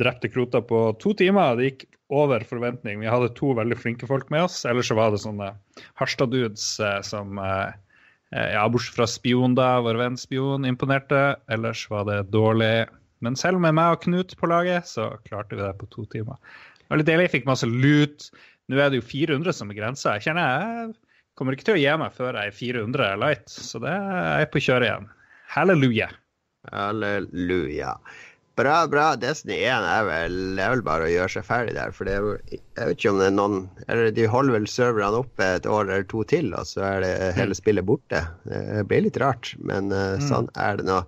Drepte Krota på to timer. Det gikk over forventning. Vi hadde to veldig flinke folk med oss. Ellers så var det sånne Harstad-dudes eh, som Eh, Ja, bortsett fra Spion, da. Vår venn Spion imponerte. Ellers var det dårlig. Men selv med meg og Knut på laget, så klarte vi det på to timer. Det var litt deilig. Fikk masse lut. Nå er det jo 400 som er grensa. Jeg kjenner jeg kommer ikke til å gi meg før jeg er 400 light, så det er jeg på kjøret igjen. Halleluja. Halleluja. Bra, bra. Destiny 1 er vel, er vel bare å gjøre seg ferdig der. For det er Jeg vet ikke om det er noen Eller de holder vel serverne oppe et år eller to til, og så er det hele spillet borte. Det blir litt rart, men eh, sånn er det nå.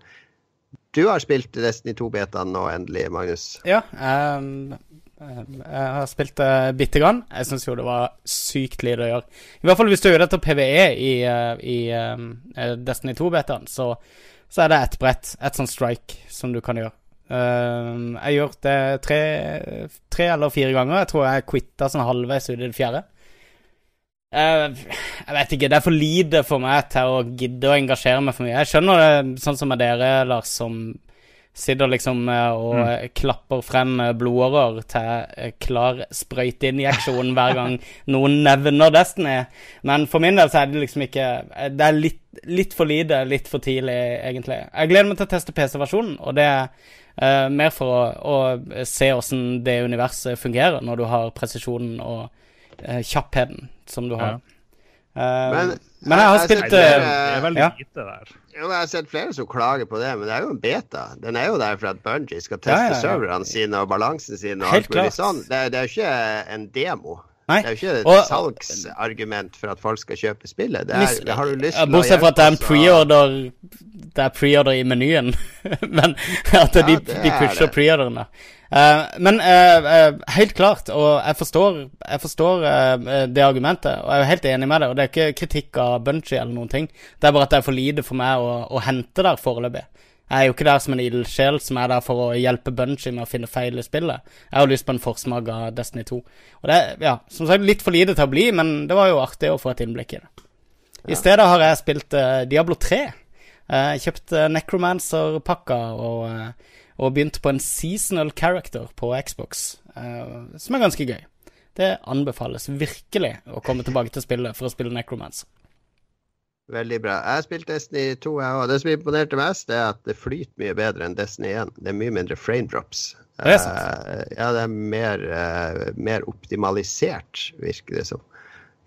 Du har spilt Destiny 2-betaen nå endelig, Magnus. Ja, ehm, jeg har spilt det bitte grann. Jeg syns jo det var sykt lite å gjøre. I hvert fall hvis du gjør det til PVE i, eh, i eh, Destiny 2-betaen, så, så er det ett brett, et sånt strike, som du kan gjøre. Ehm, jeg har gjort det tre, tre eller fire ganger. Jeg tror jeg quitta sånn halvveis ut i det fjerde. Eh, jeg vet ikke, det er for lite for meg til å gidde å engasjere meg for mye. Jeg skjønner det sånn som med dere, Lars, som sitter liksom eh, og mm. klapper frem eh, blodårer til eh, klar sprøyteinjeksjon hver gang noen nevner Destiny. Men for min del så er det liksom ikke eh, Det er litt, litt for lite, litt for tidlig, egentlig. Jeg gleder meg til å teste PC-versjonen, og det er eh, mer for å, å se åssen det universet fungerer, når du har presisjonen og uh, kjappheten som du har. Eh, Men- men jeg har jeg- spilt er, eh, det er ja. lite der. Jo, jeg har sett flere som klager på det, men det er jo en beta. Den er jo der for at Bungie skal teste Ja, ja, ja. serverne sine og balansen sin og Helt alt mulig sånn. Det, det er jo ikke en demo. Nei. Det er jo ikke et Og- salgsargument for at folk skal kjøpe spillet. Det Mis- det har du lyst til Bortsett fra at det er en preorder Det er preorder i menyen. men at Ja, de, de er pusher preorderne. Uh. Men uh, uh, helt klart, og jeg forstår, jeg forstår det argumentet, og jeg er jo helt enig med det. Og det er ikke kritikk av Bunchy eller noen ting. Det er bare at det er for lite for meg å, å hente der foreløpig. Jeg er jo ikke der som en ildsjel som er der for å hjelpe Bunchy med å finne feil i spillet. Jeg har lyst på en forsmak av Destiny 2. Og det er, ja, som sagt, litt for lite til å bli, men det var jo artig å få et innblikk i det. I stedet har jeg spilt uh, Diablo 3. Uh, kjøpt uh, Necromancer-pakka og, uh, og begynt på en seasonal character på Xbox, eh, som er ganske gøy. Det anbefales virkelig å komme tilbake til spillet for å spille Necromancer. Veldig bra. Jeg har spilt Destiny 2, jeg òg. Det som imponerte mest, er at det flyter mye bedre enn Destiny 1. Det er mye mindre frame drops. Det er sant. Uh, ja, det er mer, uh, mer optimalisert, virker det som.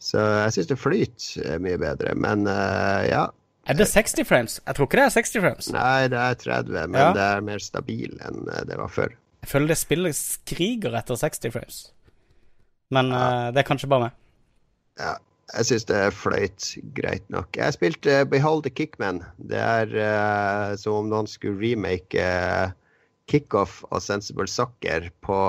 Så jeg syns det flyter eh, mye bedre. Men uh, ja. Er det 60 frames? Jeg tror ikke det er 60 frames. Nei, det er 30, men Ja. det er mer stabil enn det var før. Jeg føler det spillet skriker etter 60 frames. Men eh, det er kanskje bare meg. Ja, jeg syns det fløyt greit nok. Jeg spilte Behold the Kickman. Det er uh, som om noen skulle remake uh, Kickoff og Sensible Soccer på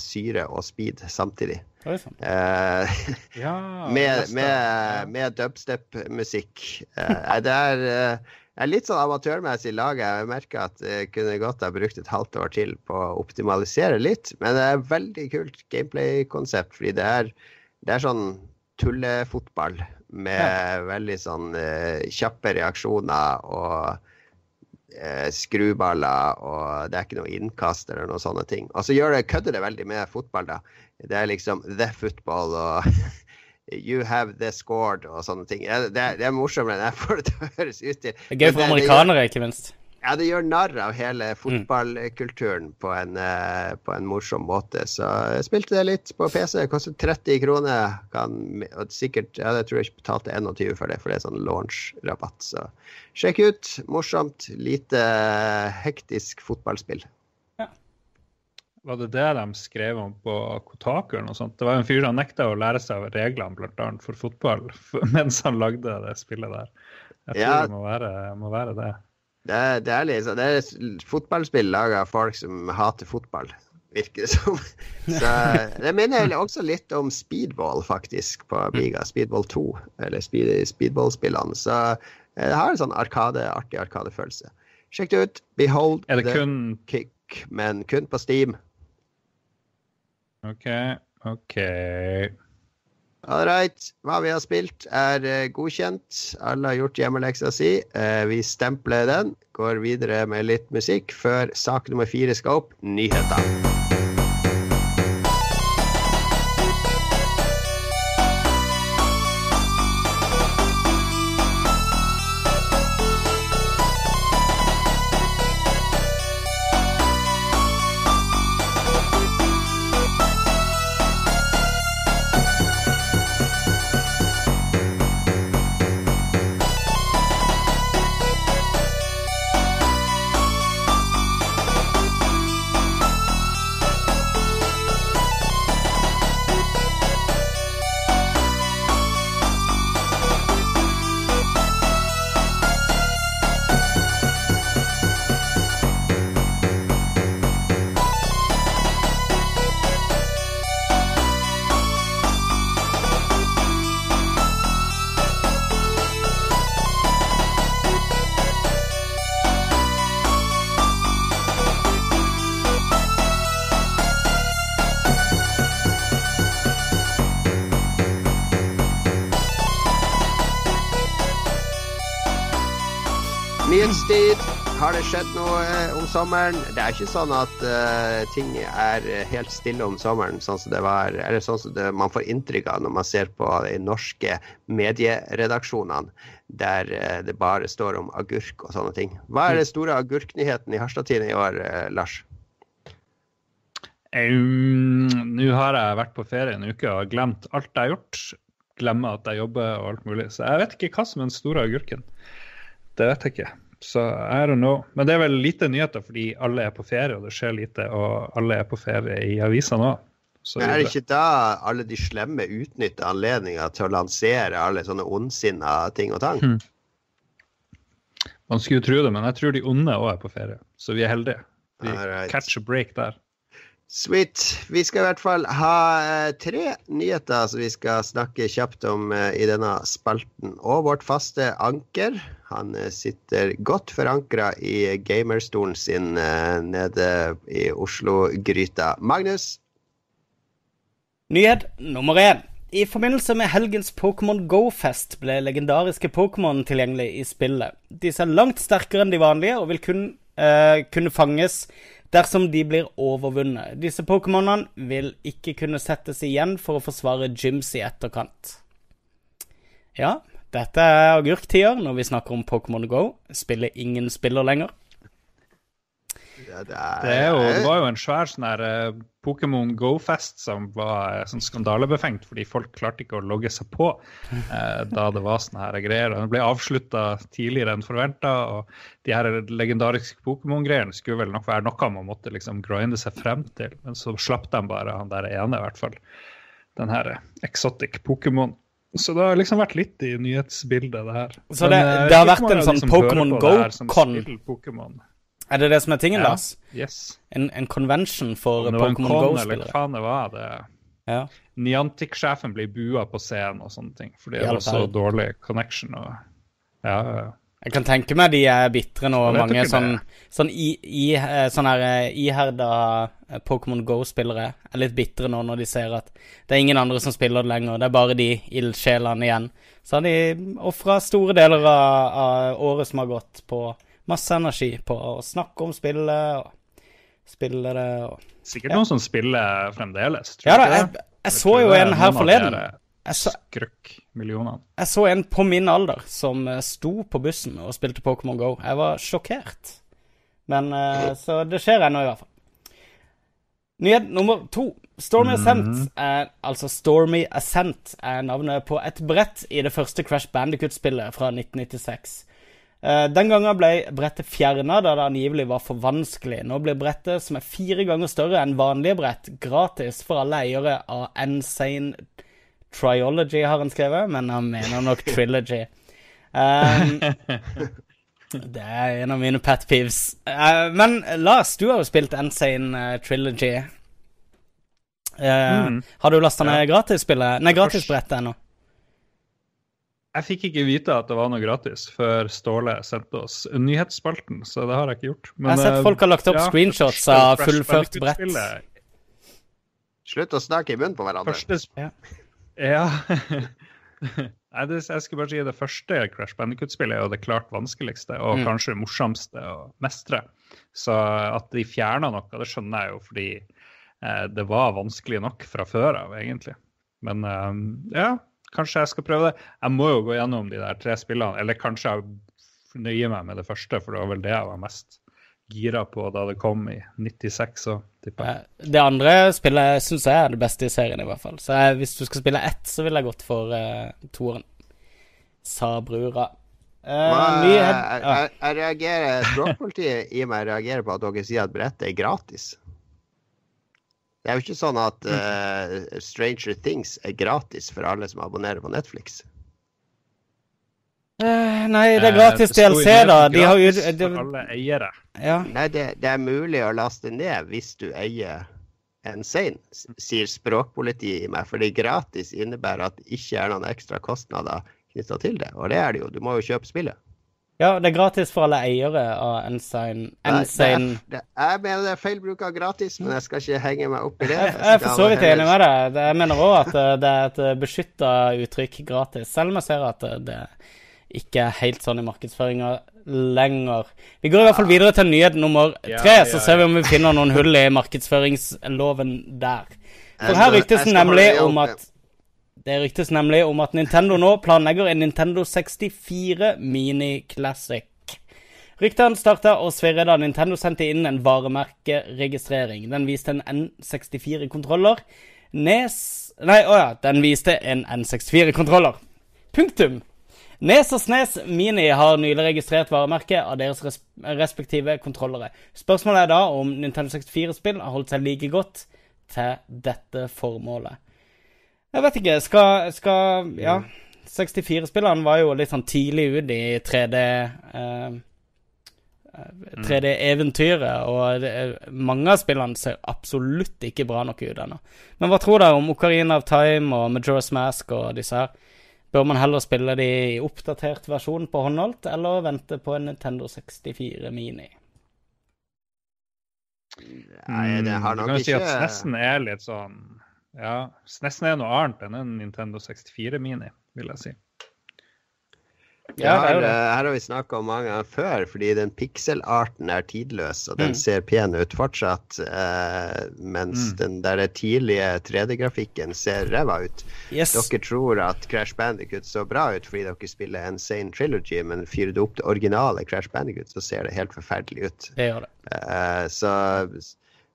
syre og speed samtidig. Sann. Eh, Ja, med, med, med dubstep-musikk. Eh, det er, eh, er litt sånn amatørmessig laget. Jeg merker at jeg kunne godt ha brukt et halvt år til på å optimalisere litt. Men det er veldig kult gameplay-konsept, fordi det er, det er sånn tullefotball med veldig sånn uh, kjappe reaksjoner og uh, skruballer, og det er ikke noe innkast eller noen sånne ting. Og så det, kødder det veldig med fotball, da. Det er liksom the football og You have the scored og sånne ting. Ja, Det er, det er morsommere enn jeg får det til å høres ut til. Det er gøy for det amerikanere, ikke minst. Ja, det gjør narr av hele fotballkulturen på, en, eh, på en morsom måte. Så jeg spilte det litt på PC. Det kostet 30 kroner. Kan, og sikkert, ja, Jeg tror jeg ikke betalte 21 for det, for det er sånn launch-rabatt. Så sjekk ut. Morsomt. Lite hektisk fotballspill. Var det det de skrev om på Kotaku eller noe sånt? Det var en fyr som nekta å lære seg reglene blant annet for fotball mens han lagde det spillet der. Jeg tror Ja. det må være, må være det. Det, det er liksom Det er fotballspill laga av folk som hater fotball, virker det som. Så Det minner også litt om speedball, faktisk, på Amiga. Speedball 2, eller speed, speedball-spillene. Så eh, det har en sånn arkade, artig arkadefølelse. Sjekk det ut. Behold det the kun kick, men kun på Steam. OK, OK. All right. Hva vi har spilt, er eh, godkjent. Alle har gjort hjemmeleksa si. Eh, vi stempler den. Går videre med litt musikk før sak nummer fire skal opp. Nyheter. Sommeren? Det er ikke sånn at uh, ting er helt stille om sommeren, sånn som det var, eller sånn som det, man får inntrykk av når man ser på de norske medieredaksjonene, der uh, det bare står om agurk og sånne ting. Hva er den store agurknyheten i Harstad-tiden i år, uh, Lars? Um, Nå har jeg vært på ferie en uke og glemt alt jeg har gjort. Glemmer at jeg jobber og alt mulig. Så jeg vet ikke hva som er den store agurken. Det vet jeg ikke. Så I don't know. Men det er vel lite nyheter fordi alle er på ferie, og det skjer lite, og alle er på ferie i avisene nå. Men er det ikke da alle de slemme utnytter anledninga til å lansere alle sånne ondsinna ting og tang? Hmm. Man skulle jo tro det, men jeg tror de onde òg er på ferie, så vi er heldige. Vi right. catch a break der. Sweet. Vi skal i hvert fall ha eh, tre nyheter som vi skal snakke kjapt om eh, i denne spalten. Og vårt faste anker. Han eh, sitter godt forankra i gamerstolen sin nede i Oslo-gryta. Magnus? Nyhet nummer én. I forbindelse med helgens Pokémon Go-fest ble legendariske Pokémon tilgjengelig i spillet. Disse er langt sterkere enn de vanlige og vil kun uh, kunne fanges dersom de blir overvunnet. Disse Pokémonene vil ikke kunne settes igjen for å forsvare gyms i etterkant. Ja, dette er agurktider når vi snakker om Pokémon Go. Spiller ingen spiller lenger. Ja, det, Det, er jo, det var jo en svær sånn her eh, Pokémon Go-fest som var eh, sånn skandalebefengt fordi folk klarte ikke å logge seg på eh, da det var sånne her greier. Den ble avslutta tidligere enn forventa, og de her legendariske Pokémon-greiene skulle vel nok være noe man måtte liksom grinde seg frem til, men så slapp de bare han der ene, i hvert fall. Den her eh, exotic Pokémon. Så det har liksom vært litt i nyhetsbildet, det her. Så det- men, det har vært en sånn Pokémon Go-kon? Er det det som er tingen, Ja. Lars? Yes. En, en convention for Pokémon hva Go-spillere? faen det var. det Ja. Niantic-sjefen blir bua på scenen og sånne ting. Fordi det er så dårlig connection. Og, ja. Jeg kan tenke meg de er bitre nå, mange sånn, sånn, i, i, eh, sånn her eh, iherda eh, Pokémon Go-spillere er litt bitre nå når de ser at det er ingen andre som spiller det lenger, det er bare de ildsjelene igjen. Så har de ofra store deler av, av året som har gått, på masse energi på å snakke om spillet og spillere og Sikkert Ja. noen som spiller fremdeles. tror Ja da, jeg. jeg, jeg så jo en her forleden. Jeg så, Skrøkk-millionene. jeg så en på min alder som eh, sto på bussen og spilte Pokémon Go. Jeg var sjokkert. Men eh, Så det skjer ennå, i hvert fall. Nyhet nummer to. Stormy Ascent er altså Stormy Ascent er navnet på et brett i det første Crash Bandicut-spillet fra 1996. Eh, Den gangen ble brettet fjerna da det angivelig var for vanskelig. Nå blir brettet, som er fire ganger større enn vanlige brett, gratis for alle eiere av Insane Triology, har han skrevet, men han mener nok Trilogy. Um, det er en av mine pet peeves. Uh, men Lars, du har jo spilt Insane eh, Trilogy. Uh, Mm. Har du lasta ned Ja. gratisbrettet ennå. Jeg fikk ikke vite at det var noe gratis før Ståle sendte oss nyhetsspalten, så det har jeg ikke gjort. Men, Jeg har sett eh, folk har lagt opp ja, screenshots av fullført brett. Slutt å snakke i munnen på hverandre. Første sp- Ja. Ja. Nei, det, jeg skulle bare si det første Crash Bandicoot-spillet er jo det klart vanskeligste og Mm. kanskje morsomste å mestre. Så at de fjerna noe, det skjønner jeg jo fordi eh, det var vanskelig nok fra før av, egentlig. Men eh, ja, kanskje jeg skal prøve det. Jeg må jo gå gjennom de der tre spillene, eller kanskje jeg nøyer meg med det første, for det var vel det jeg var mest gira på da det kom i 96. Så, tipper jeg. Eh, Det andre spillet syns jeg er det beste i serien, i hvert fall. Så jeg, hvis du skal spille ett, så ville jeg gått for uh, toeren. Sa brura. Uh, jeg, jeg, jeg reagerer Språkpolitiet i meg reagerer på at dere sier at brettet er gratis. Det er jo ikke sånn at uh, Stranger Things er gratis for alle som abonnerer på Netflix. Uh, Nei, det er Eh, gratis det sto DLC, da. De har jo gratis for alle eiere. Ja. Nei, det, det er mulig å laste ned hvis du eier en sein, sier språkpolitiet i meg. Fordi gratis innebærer at det ikke er noen ekstra kostnader knytta til det. Og det er det jo. Du må jo kjøpe spillet. Ja, det er gratis for alle eiere av Ensign. Nei, det er, Ensign. det, jeg mener det er feil bruk av gratis, men jeg skal ikke henge meg opp i det. Jeg, jeg er for så vidt enig med deg. Det- Jeg mener òg at eh, det er et beskytta uttrykk gratis, selv om jeg ser at eh, det ikke er helt sånn i markedsføringa lenger. Vi går i hvert fall videre til nyhet nummer tre, ja, så ser vi om vi finner noen hull i markedsføringsloven der. For her ryktes det nemlig om at Det ryktes nemlig om at Nintendo nå planlegger en Nintendo 64 Mini Classic. Ryktene starta å svirre da Nintendo sendte inn en varemerkeregistrering. Den viste en N64-kontroller. Nes Nei, å ja. Den viste en N64-kontroller. Punktum. Nes og Snes Mini har nylig registrert varemerket av deres res respektive kontrollere. Spørsmålet er da om Nintendo 64-spill har holdt seg like godt til dette formålet. Jeg vet ikke, skal, skal Ja, 64-spilleren var jo litt sånn tidlig ut i 3D eh, 3D-eventyret, og det, mange av spillene ser absolutt ikke bra nok ut ennå. Men hva tror dere om Ocarina of Time og Majora's Mask og disse her? Bør man heller spille de i oppdatert versjon på håndholdt, eller vente på en Nintendo 64 Mini? Nei, det har nok ikke du kan jo si at SNESen er litt sånn Ja, SNESen er noe annet enn en Nintendo 64 Mini, vil jeg si. Ja, er her, eh, her har vi snakka om mange ganger før, fordi den pikselarten er tidløs, og den Mm. ser pen ut fortsatt. Eh, mens Mm. den der tidlige 3D-grafikken ser ræva ut. Yes. Dere tror at Crash Bandicut så bra ut fordi dere spiller Insane Trilogy, men fyrer du opp det originale Crash Bandicut, så ser det helt forferdelig ut. Det gjør det. Eh, så,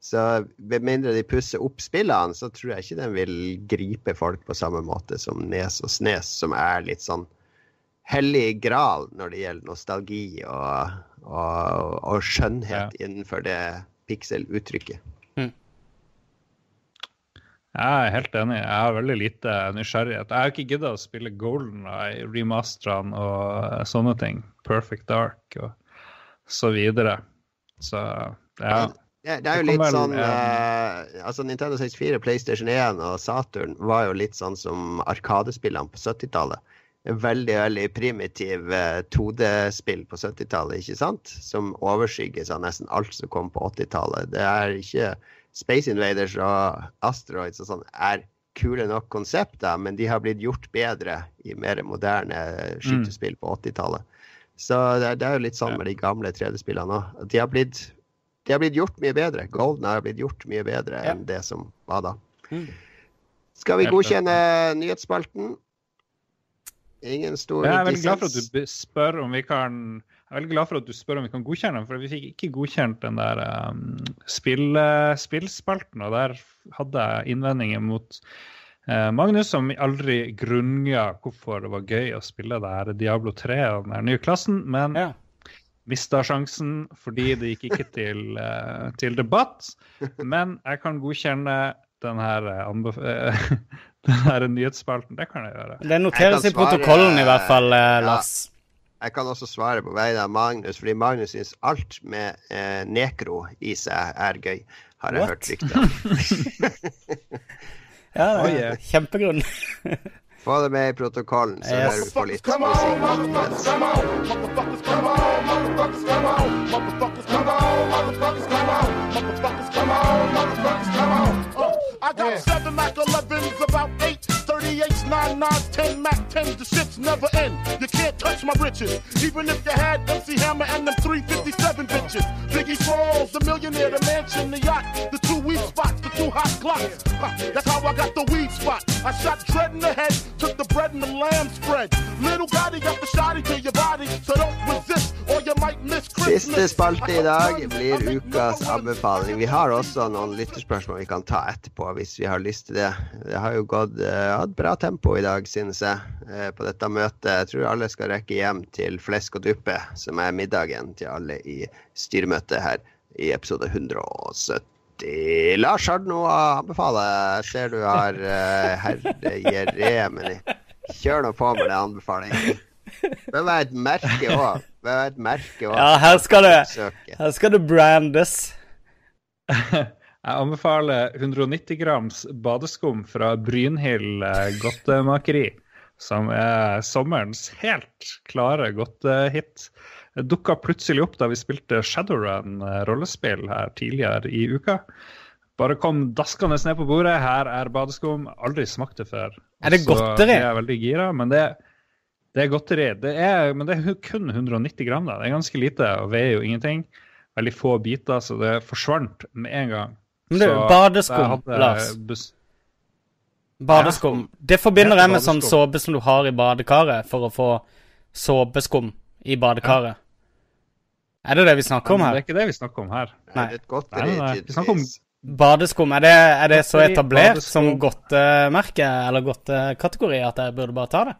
så med mindre de pusser opp spillene, så tror jeg ikke den vil gripe folk på samme måte som Nes og Snes, som er litt sånn hellig gral når det gjelder nostalgi og, og, og skjønnhet innenfor det pixel-uttrykket. Jeg er helt enig. Jeg har veldig lite nysgjerrighet. Jeg har ikke gidda å spille Golden Eye, remasterne og sånne ting. Perfect Dark og så videre. Så ja. Det, det er jo Det litt sånn eh, eh, Altså Nintendo 64, PlayStation 1 og Saturn var jo litt sånn som Arkadespillene på 70-tallet. En Veldig veldig primitiv eh, 2D-spill på 70-tallet, ikke sant? Som overskygges av nesten alt som kom på 80-tallet. Det er ikke Space Invaders og Asteroids og sånn er kule nok konsepter, men de har blitt gjort bedre i mer moderne skytespill på 80-tallet. Så det, det er jo litt sånn med de gamle 3D-spillene òg. De har blitt de har blitt gjort mye bedre. Golden har blitt gjort mye bedre Ja. enn det som var da. Mm. Skal vi godkjenne nyhetsspalten? Ingen stor Jeg er veldig glad for at du spør om vi kan jeg er veldig glad for at du spør om vi kan godkjenne den, for vi fikk ikke godkjent den der um, spill, spillspalten. Og der hadde jeg innvendinger mot uh, Magnus, som aldri grunnga hvorfor det var gøy å spille det her Diablo 3 og den nye klassen, men Ja. Mista sjansen fordi det gikk ikke til, uh, til debatt. Men jeg kan godkjenne den her, anbef eh, den her nyhetsspalten. Det kan jeg gjøre. Det noteres i protokollen i hvert fall, Ja. Lars. Jeg kan også svare på vegne av Magnus, fordi Magnus syns alt med eh, nekro i seg er gøy. Har jeg What? hørt rykter. Ja, det er kjempegrunn. Få det med i protokollen, så Yes. hører vi på litt musikk. Uh, I got seven Mac 11s, about eight 38s, 9 9s, 10 Mac 10s. The shits never end. You can't touch my riches. Even if you had MC Hammer and them 357 bitches. Biggie Smalls, the millionaire, the mansion, the yacht, the two weed spots, the two hot glocks. That's how I got the weed spot. I shot Dread in the head, Siste spalte i dag blir ukas anbefaling. Vi har også noen lytterspørsmål vi kan ta etterpå, hvis vi har lyst til det. Det har jo gått uh, hatt bra tempo i dag, synes jeg, uh, på dette møtet. Jeg tror alle skal rekke hjem til flesk og duppe, som er middagen til alle i styremøtet her i episode 170. Lars, har du noe å anbefale? Jeg ser du har uh, herre men kjør nå på med den anbefalingen. Det var et merke òg. Det var et merke også. Ja, her skal det, her skal det brandes. Jeg anbefaler 190 grams badeskum fra Brynhild eh, godtemakeri, som er sommerens helt klare godtehit. Dukka plutselig opp da vi spilte Shadowrun eh, rollespill her tidligere i uka. Bare kom daskende ned på bordet. Her er badeskum. Aldri smakt det før. Er det Så? Jeg er veldig gira, men det, det er godteri. Det er, men det er kun 190 gram. da. Det er ganske lite og veier jo ingenting. Veldig få biter, så det forsvant med en gang. Men det er jo badeskum, Lars. bus- Badeskum. Det forbinder jeg med sånn såpe som du har i badekaret for å få såpeskum i badekaret. Er det det vi snakker om her? Det er ikke det vi snakker om her. Nei. det et godteri, om- Badeskum, er det, er det så etablert som godtemerke eller godtekategori at jeg burde bare ta det?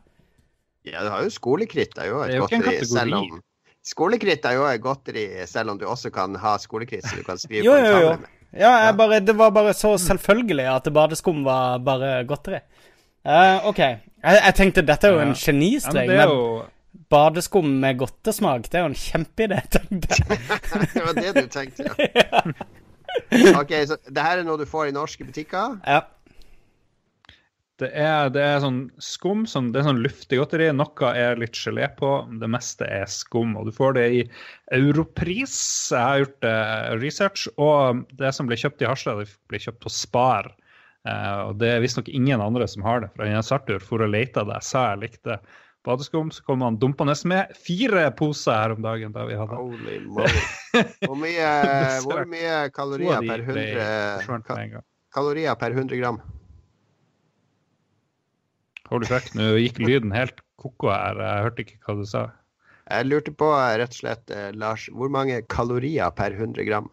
Ja, du har jo skolekritt Det et er jo et godteri, selv om Skolekritt er jo et godteri, selv om du også kan ha skolekritt som du kan skrive Jo, på en jo, jo. tavle med. Ja, jeg bare, det var bare så selvfølgelig at badeskum var bare godteri. Uh, OK. Jeg, jeg tenkte dette er jo en genistreng, Ja, men det badeskum med godtesmak. Det er jo en kjempeidé, tenkte jeg. Det var det du tenkte, ja. Ok, så det her er noe du får i norske butikker? Ja. Det er, det er sånn skum, sånn, det er sånn luftig godteri. Noe er litt gelé på, det meste er skum. Og du får det i europris. Jeg har gjort eh, research. Og det som ble kjøpt i Harstad, det ble kjøpt på Spar. Eh, og det er visstnok ingen andre som har det. For Jens Arthur for å lete det. jeg sa jeg likte badeskum, så kom han dumpende med fire poser her om dagen. da vi hadde. Holy moly. Hvor mye, hvor mye kalorier per 100, forsvant ka, med en gang. kalorier per 100 gram? Holy fuck, nå gikk lyden helt ko-ko her. Jeg hørte ikke hva du sa. Jeg lurte på, rett og slett, eh, Lars, hvor mange kalorier per 100 gram?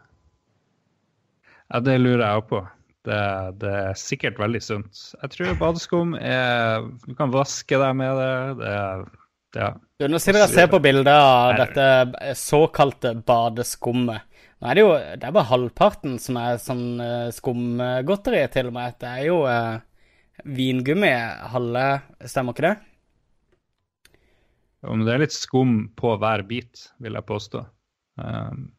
Ja, det lurer jeg også på. Det, det er sikkert veldig sunt. Jeg tror badeskum er Du kan vaske deg med det. det er, ja. Du, nå sitter jeg og ser på bildet av dette såkalte badeskummet. Nå er det jo det er bare halvparten som er sånn eh, skumgodteri, til og med. Det er jo eh, vingummi halve, stemmer ikke det? Om det er litt skum på hver bit, vil jeg påstå. Um,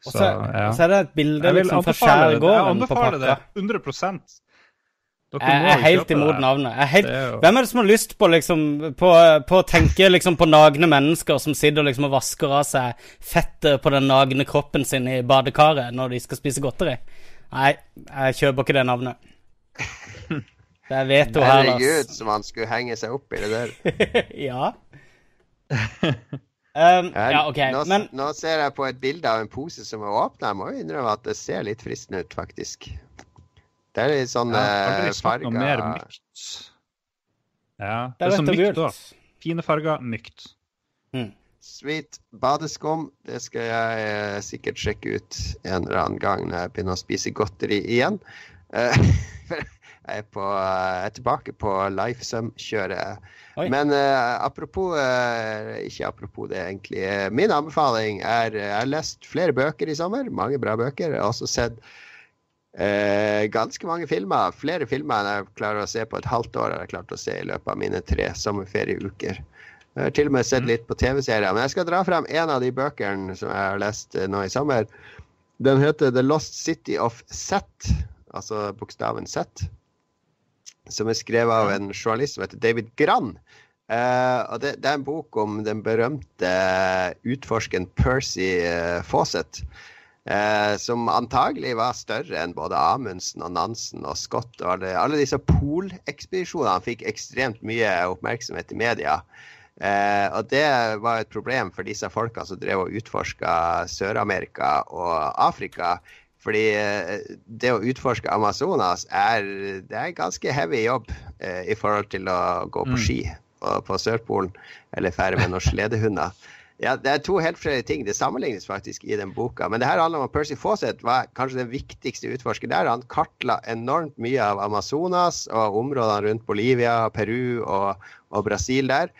så så ja. så er det et bilde liksom fra skjærgården på pakka. Jeg anbefaler det 100 Dere Jeg er helt imot navnet. Er helt, er jo- Hvem er det som har lyst på liksom på, på å tenke liksom på nagne mennesker som sitter liksom og vasker av seg fettet på den nagne kroppen sin i badekaret når de skal spise godteri? Nei, jeg kjøper ikke det navnet. Det er veto her, Herregud, som han skulle henge seg opp i det der. ja. Um, ja, OK. nå, Men nå ser jeg på et bilde av en pose som er åpna. Jeg må jo innrømme at det ser litt fristende ut, faktisk. Det er litt sånn har aldri eh, mer mykt. Ja, det det er så sånn mykt da. Fine farger, mykt. Sweet badeskum. Det skal jeg eh, sikkert sjekke ut en eller annen gang når jeg begynner å spise godteri igjen. Uh, jeg er, på, jeg er tilbake på Lifesum-kjøret. Men uh, apropos uh, Ikke apropos det, egentlig. Eh, min anbefaling er Jeg har lest flere bøker i sommer. Mange bra bøker. Jeg har også sett uh, ganske mange filmer. Flere filmer enn jeg klarer å se på et halvt år. har jeg klart å se i løpet av mine tre sommerferieuker. Jeg har til og med sett litt på TV-serier. Men jeg skal dra frem en av de bøkene som jeg har lest nå i sommer. Den heter The Lost City of Set, altså bokstaven Z. Som er skrevet av en journalist som heter David Grann. Uh, og det, det er en bok om den berømte utforskeren Percy eh, Fawcett. Eh, som antagelig var større enn både Amundsen og Nansen og Scott. Og alle, alle disse polekspedisjonene fikk ekstremt mye oppmerksomhet i media. Eh, og det var et problem for disse folka som drev og utforska Sør-Amerika og Afrika. Fordi eh, det å utforske Amazonas er, det er ganske heavy jobb eh, i forhold til å gå på Mm. ski på, på Sørpolen eller ferde med noen sledehunder. Ja, Det er to helt forskjellige ting. Det sammenlignes faktisk i den boka. Men det her handler om at Percy Fawcett var kanskje den viktigste utforsker der. Han kartla enormt mye av Amazonas og områdene rundt Bolivia, Peru og, og Brasil der.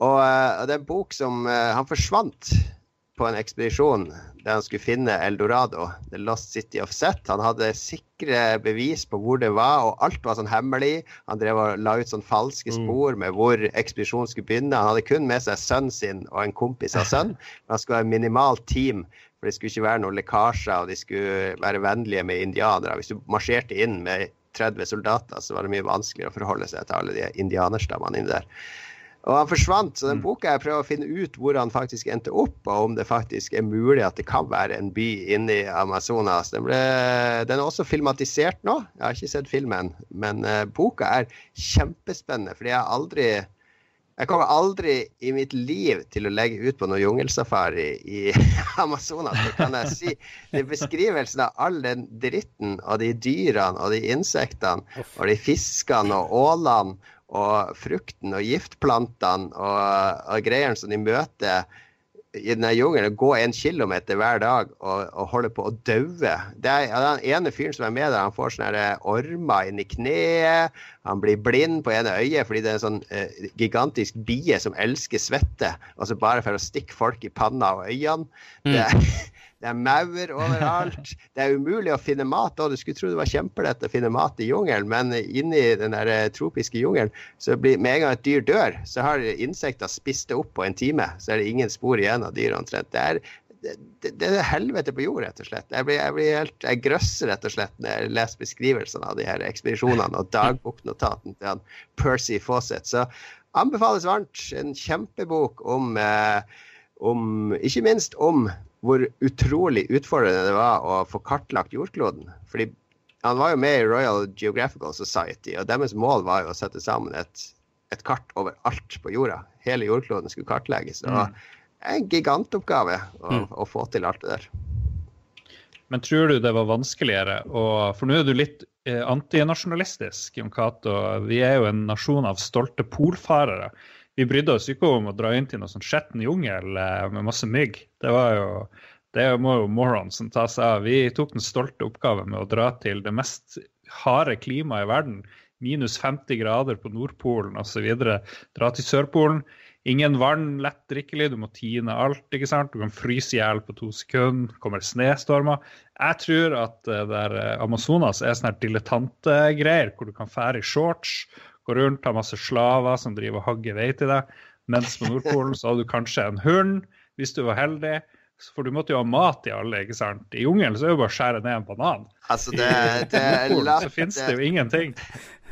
Og, eh, og det er en bok som eh, Han forsvant på en ekspedisjon der han skulle finne Eldorado, The Lost City of Set. Han hadde sikre bevis på hvor det var, og alt var sånn hemmelig. Han drev og la ut sånn falske spor med hvor ekspedisjonen skulle begynne. Han hadde kun med seg sønnen sin og en kompis av sønnen. Men han skulle ha et minimalt team, for det skulle ikke være noen lekkasjer, og de skulle være vennlige med indianere. Hvis du marsjerte inn med 30 soldater, så var det mye vanskeligere å forholde seg til alle de indianerstammene inni der. Og han forsvant, så den boka jeg prøver å finne ut hvor han faktisk endte opp, og om det faktisk er mulig at det kan være en by inni Amazonas. Den, ble, den er også filmatisert nå. Jeg har ikke sett filmen, men eh, boka er kjempespennende. fordi jeg har aldri jeg kommer aldri i mitt liv til å legge ut på noe jungelsafari i Amazonas, det kan jeg si. Det er beskrivelsen av all den dritten og de dyrene og de insektene og de fiskene og ålene og frukten og giftplantene og, og greiene som de møter i denne jungelen, gå en kilometer hver dag og, og holde på å daue. Den ene fyren som er med der, han får sånne ormer inn i kneet. Han blir blind på ene øyet fordi det er en sånn eh, gigantisk bie som elsker svette. Altså bare for å stikke folk i panna og øynene. Mm. Det, det er maur overalt. Det er umulig å finne mat. Og du skulle tro det var kjempelett å finne mat i jungelen, men inni den der eh, tropiske jungelen, så blir med en gang et dyr dør, så har insekter spist det opp på en time. Så er det ingen spor igjen av dyret omtrent. Det er det, det, er helvete på jord, rett og slett. Jeg, blir, jeg, blir helt, jeg grøsser rett og slett når jeg leser beskrivelsene av de her ekspedisjonene og dagboknotaten til han Percy Fawcett. Så anbefales varmt. En kjempebok om, eh, om Ikke minst om hvor utrolig utfordrende det var å få kartlagt jordkloden. Fordi han var jo med i Royal Geographical Society, og deres mål var jo å sette sammen et, et kart over alt på jorda. Hele jordkloden skulle kartlegges. og mm en gigantoppgave å, mm. å, få til alt det der. Men tror du det var vanskeligere å For nå er du litt eh, antinasjonalistisk, Jon Cato. Vi er jo en nasjon av stolte polfarere. Vi brydde oss ikke om å dra inn til noe sånn skjetten jungel eh, med masse mygg. Det var jo det må jo moronsen ta seg av. Vi tok den stolte oppgaven med å dra til det mest harde klimaet i verden. Minus 50 grader på Nordpolen osv. Dra til Sørpolen Ingen vann, lett drikkelig, du må tine alt. ikke sant? Du kan fryse i hjel på to sekunder. Kommer snestormer. Jeg tror at uh, der uh, Amazonas er sånne dilettantegreier hvor du kan fære i shorts, gå rundt, har masse slaver som driver og hagger vei til deg. Mens på Nordpolen så hadde du kanskje en hund, hvis du var heldig. For du måtte jo ha mat i alle. ikke sant? I jungelen så er det jo bare å skjære ned en banan. Altså, det, det I Nordpolen så finnes det jo ingenting.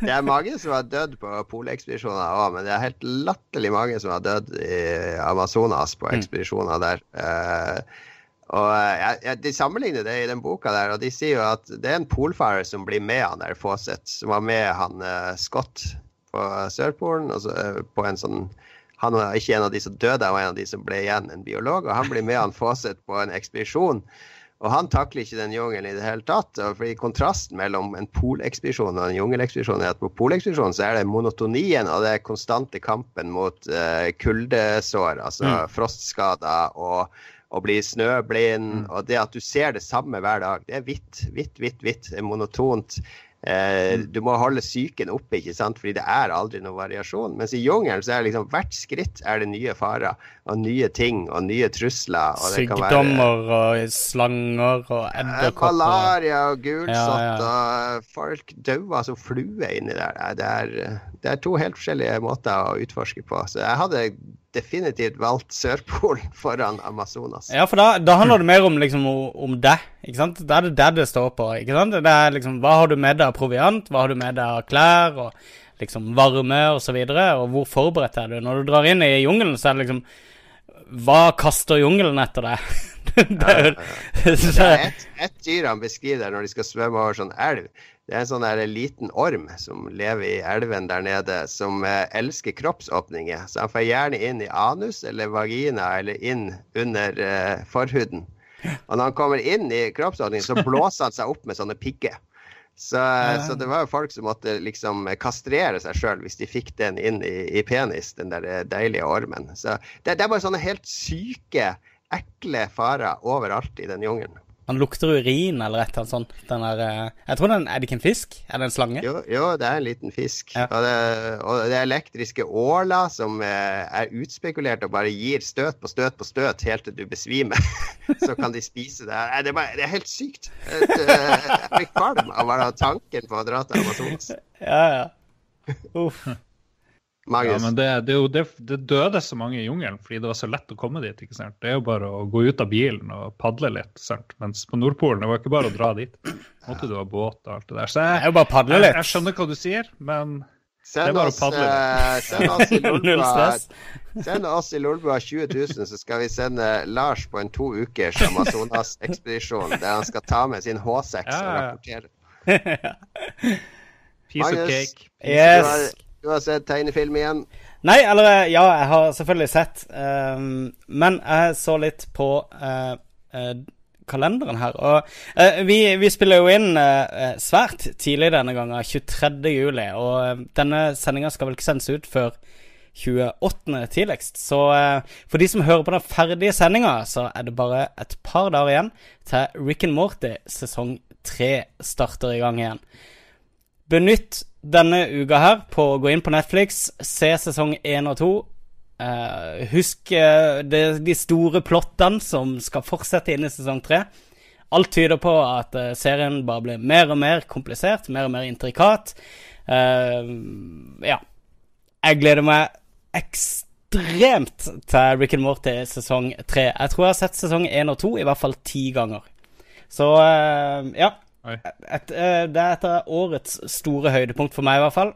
Det er mange som har dødd på polekspedisjoner òg, men det er helt latterlig mange som har dødd i Amazonas på mm. ekspedisjoner der. Uh, og ja, ja, De sammenligner det i den boka, der, og de sier jo at det er en polfarer som blir med han der Fawcett, som var med han uh, Scott på Sørpolen. Altså, på en sånn Han var ikke en av de som døde, han var en av de som ble igjen, en biolog. Og han blir med han Fawcett på en ekspedisjon og han takler ikke den jungelen i det hele tatt. fordi Kontrasten mellom en polekspedisjon og en jungelekspedisjon er at på polekspedisjonen så er det monotonien og det konstante kampen mot uh, kuldesår, altså mm. frostskader og å bli snøblind, mm. og det at du ser det samme hver dag. Det er hvitt, hvitt, hvitt, hvitt. Monotont. Eh, mm. du må holde psyken oppe, ikke sant? fordi det er aldri noen variasjon. Mens i jungelen så er det liksom hvert skritt er det nye farer og nye ting og nye trusler. Og Sykdommer være, og slanger og eh, edderkopper. Malaria og gulsott ja, ja. og folk dauer som fluer inni der. Det er, det er to helt forskjellige måter å utforske på. Så jeg hadde definitivt valgt Sørpolen foran Amazonas. Ja, for da, da handler det mer om, liksom, om det. ikke sant? Da er det det det står på. ikke sant? Det er liksom, Hva har du med deg av proviant, hva har du med deg av klær, og liksom varme osv., og, så videre, og hvor forberedt er du? Når du drar inn i jungelen, så er det liksom Hva kaster jungelen etter deg? det er, ja, ja. det er et, et dyr han beskriver når de skal svømme over sånn elv. Det er en sånn der liten orm som lever i elven der nede, som eh, elsker kroppsåpninger. Så han får gjerne inn i anus eller vagina eller inn under eh, forhuden. Og når han kommer inn i kroppsåpningen, så blåser han seg opp med sånne pigger. Så, så, det var jo folk som måtte liksom kastrere seg sjøl hvis de fikk den inn i, i penis, den der eh, deilige ormen. Så det, det er bare sånne helt syke, ekle farer overalt i den jungelen. Han lukter urin eller et eller annet sånt. Der, eh, jeg tror den, Er det ikke en fisk? Er det en slange? Jo, jo det er en liten fisk. Ja. Og, det, og, det, elektriske åla som eh, er utspekulert og bare gir støt på støt på støt helt til du besvimer. Så kan de spise det. Det er, bare, det er helt sykt. Jeg blir kvalm av bare tanken på å dra til Amazonas. Ja, ja. Uff. Magnus. Ja, men det, det, det, det, døde så mange i jungelen fordi det var så lett å komme dit. ikke sant? Det er jo bare å gå ut av bilen og padle litt. sant? Mens på Nordpolen det var ikke bare å dra dit. Måtte du ha båt og alt det der. Så jeg, det er jo bare padle litt. Jeg, jeg, skjønner hva du sier, men send det er bare oss, å padle litt. send oss i Lolbua Send oss i Lolbua 20 000, så skal vi sende Lars på en to ukers Amazonas-ekspedisjon der han skal ta med sin H6 ja, og rapportere. Piece Magnus, of cake. Yes. Du har sett tegnefilm igjen? Nei, eller ja, jeg har selvfølgelig sett. Um, men jeg så litt på uh, uh, kalenderen her. Og uh, vi, vi, spiller jo inn svært tidlig denne gangen, 23. juli. Og denne sendinga skal vel ikke sendes ut før 28. tidligst. Så for de som hører på den ferdige sendinga, så er det bare et par dager igjen til Rick and Morty sesong tre starter i gang igjen. Benytt denne uka her på å gå inn på Netflix, se sesong én og to. Uh, husk uh, de, de store plottene som skal fortsette inn i sesong tre. Alt tyder på at uh, serien bare blir mer og mer komplisert, mer og mer intrikat. Eh, ja. Jeg gleder meg ekstremt til Rick and Morty sesong tre. Jeg tror jeg har sett sesong én og to i hvert fall ti ganger. Så eh, ja. Et, eh, det er et av årets store høydepunkt for meg, i hvert fall.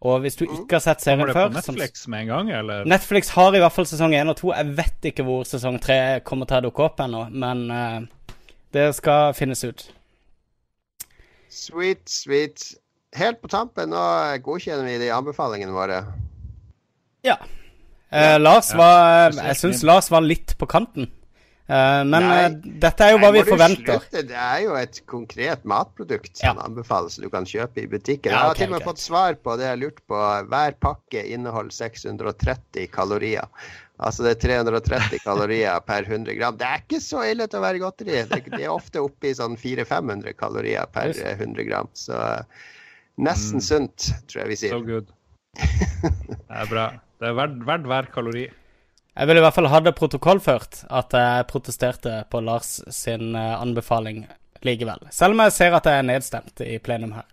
Og hvis du ikke har sett serien før Kommer det på som- Netflix med en gang, eller? Netflix har i hvert fall sesong én og to. Jeg vet ikke hvor sesong tre kommer til å dukke opp ennå, men uh, det skal finnes ut. Sweet, sweet. Helt på tampen, nå godkjenner vi de anbefalingene våre. Ja. Uh, Lars var Jeg syns. Lars var litt på kanten. Eh, men Nei. eh, dette er jo hva vi forventer. slutte? Det er jo et konkret matprodukt som Ja. anbefales du kan kjøpe i butikken. Ja, jeg har til og med okay. fått svar på det jeg lurte på. Hver pakke inneholder 630 kalorier. Altså det er 330 kalorier per 100 gram. Det er ikke så ille til å være godteri. Det, det er ofte oppe i sånn 400-500 kalorier per eh, 100 gram. Så eh, nesten Mm. sunt, tror jeg vi So sier. good. Det er bra. Det er verdt hver kalori. Jeg vil i hvert fall ha det protokollført at jeg protesterte på Lars sin eh, anbefaling likevel. Selv om jeg ser at jeg er nedstemt i plenum her.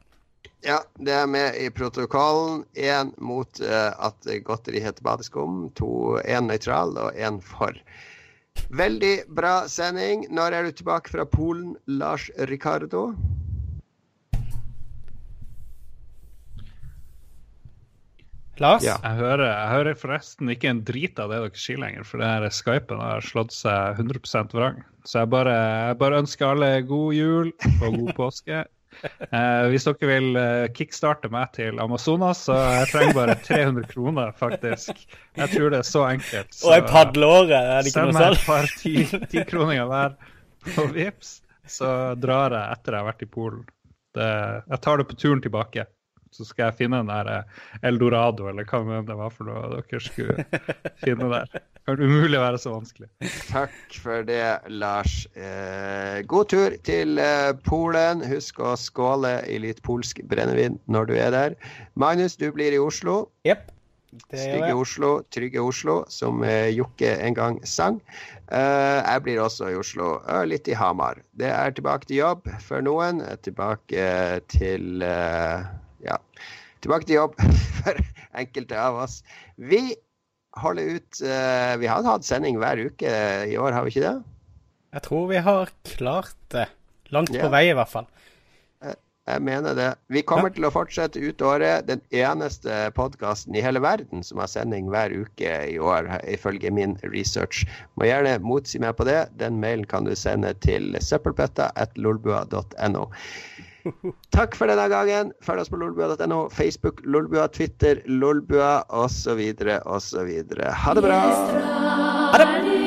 Ja, det er med i protokollen. Én mot uh, at godteri heter badeskum. To, Én nøytral og én for. Veldig bra sending. Når er du tilbake fra Polen, Lars Ricardo? Lars? Ja. Jeg hører, jeg hører forresten ikke en drit av det dere sier lenger, for det her Skypen har slått seg 100% vrang. Så jeg bare, jeg bare ønsker alle god jul og god påske. Eh, hvis dere vil eh, kickstarte meg til Amazonas, så jeg trenger bare 300 kroner, faktisk. Jeg tror det er så enkelt. Og ei padleåre, er det ikke Send noe meg et sånt? par ti- tikroninger hver på Vips, så drar jeg etter jeg har vært i Polen. Det, jeg tar det på turen tilbake. Så skal jeg finne den der eh, Eldorado, eller hva det var for noe dere skulle finne der. Det kan umulig være så vanskelig. Takk for det, Lars. Eh, god tur til eh, Polen. Husk å skåle i litt polsk brennevin når du er der. Magnus, du blir i Oslo. Yep. Stygge. Oslo, trygge Oslo, som eh, Jokke en gang sang. Uh, jeg blir også i Oslo, uh, litt i Hamar. Det er tilbake til jobb for noen. Tilbake til eh, Ja, tilbake til jobb for enkelte av oss. Vi holder ut eh, Vi har hatt sending hver uke i år, har vi ikke det? Jeg tror vi har klart det. Langt Ja. på vei, i hvert fall. Jeg mener det. Vi kommer til å fortsette ut året. Den eneste podkasten i hele verden som har sending hver uke i år, ifølge min research. Må gjerne motsi meg på det. Den mailen kan du sende til søppelbøtta at lolbua.no. Takk for denne gangen. Følg oss på lolbua.no, Facebook lolbua, Twitter lolbua osv. osv. Ha det bra. Ha det!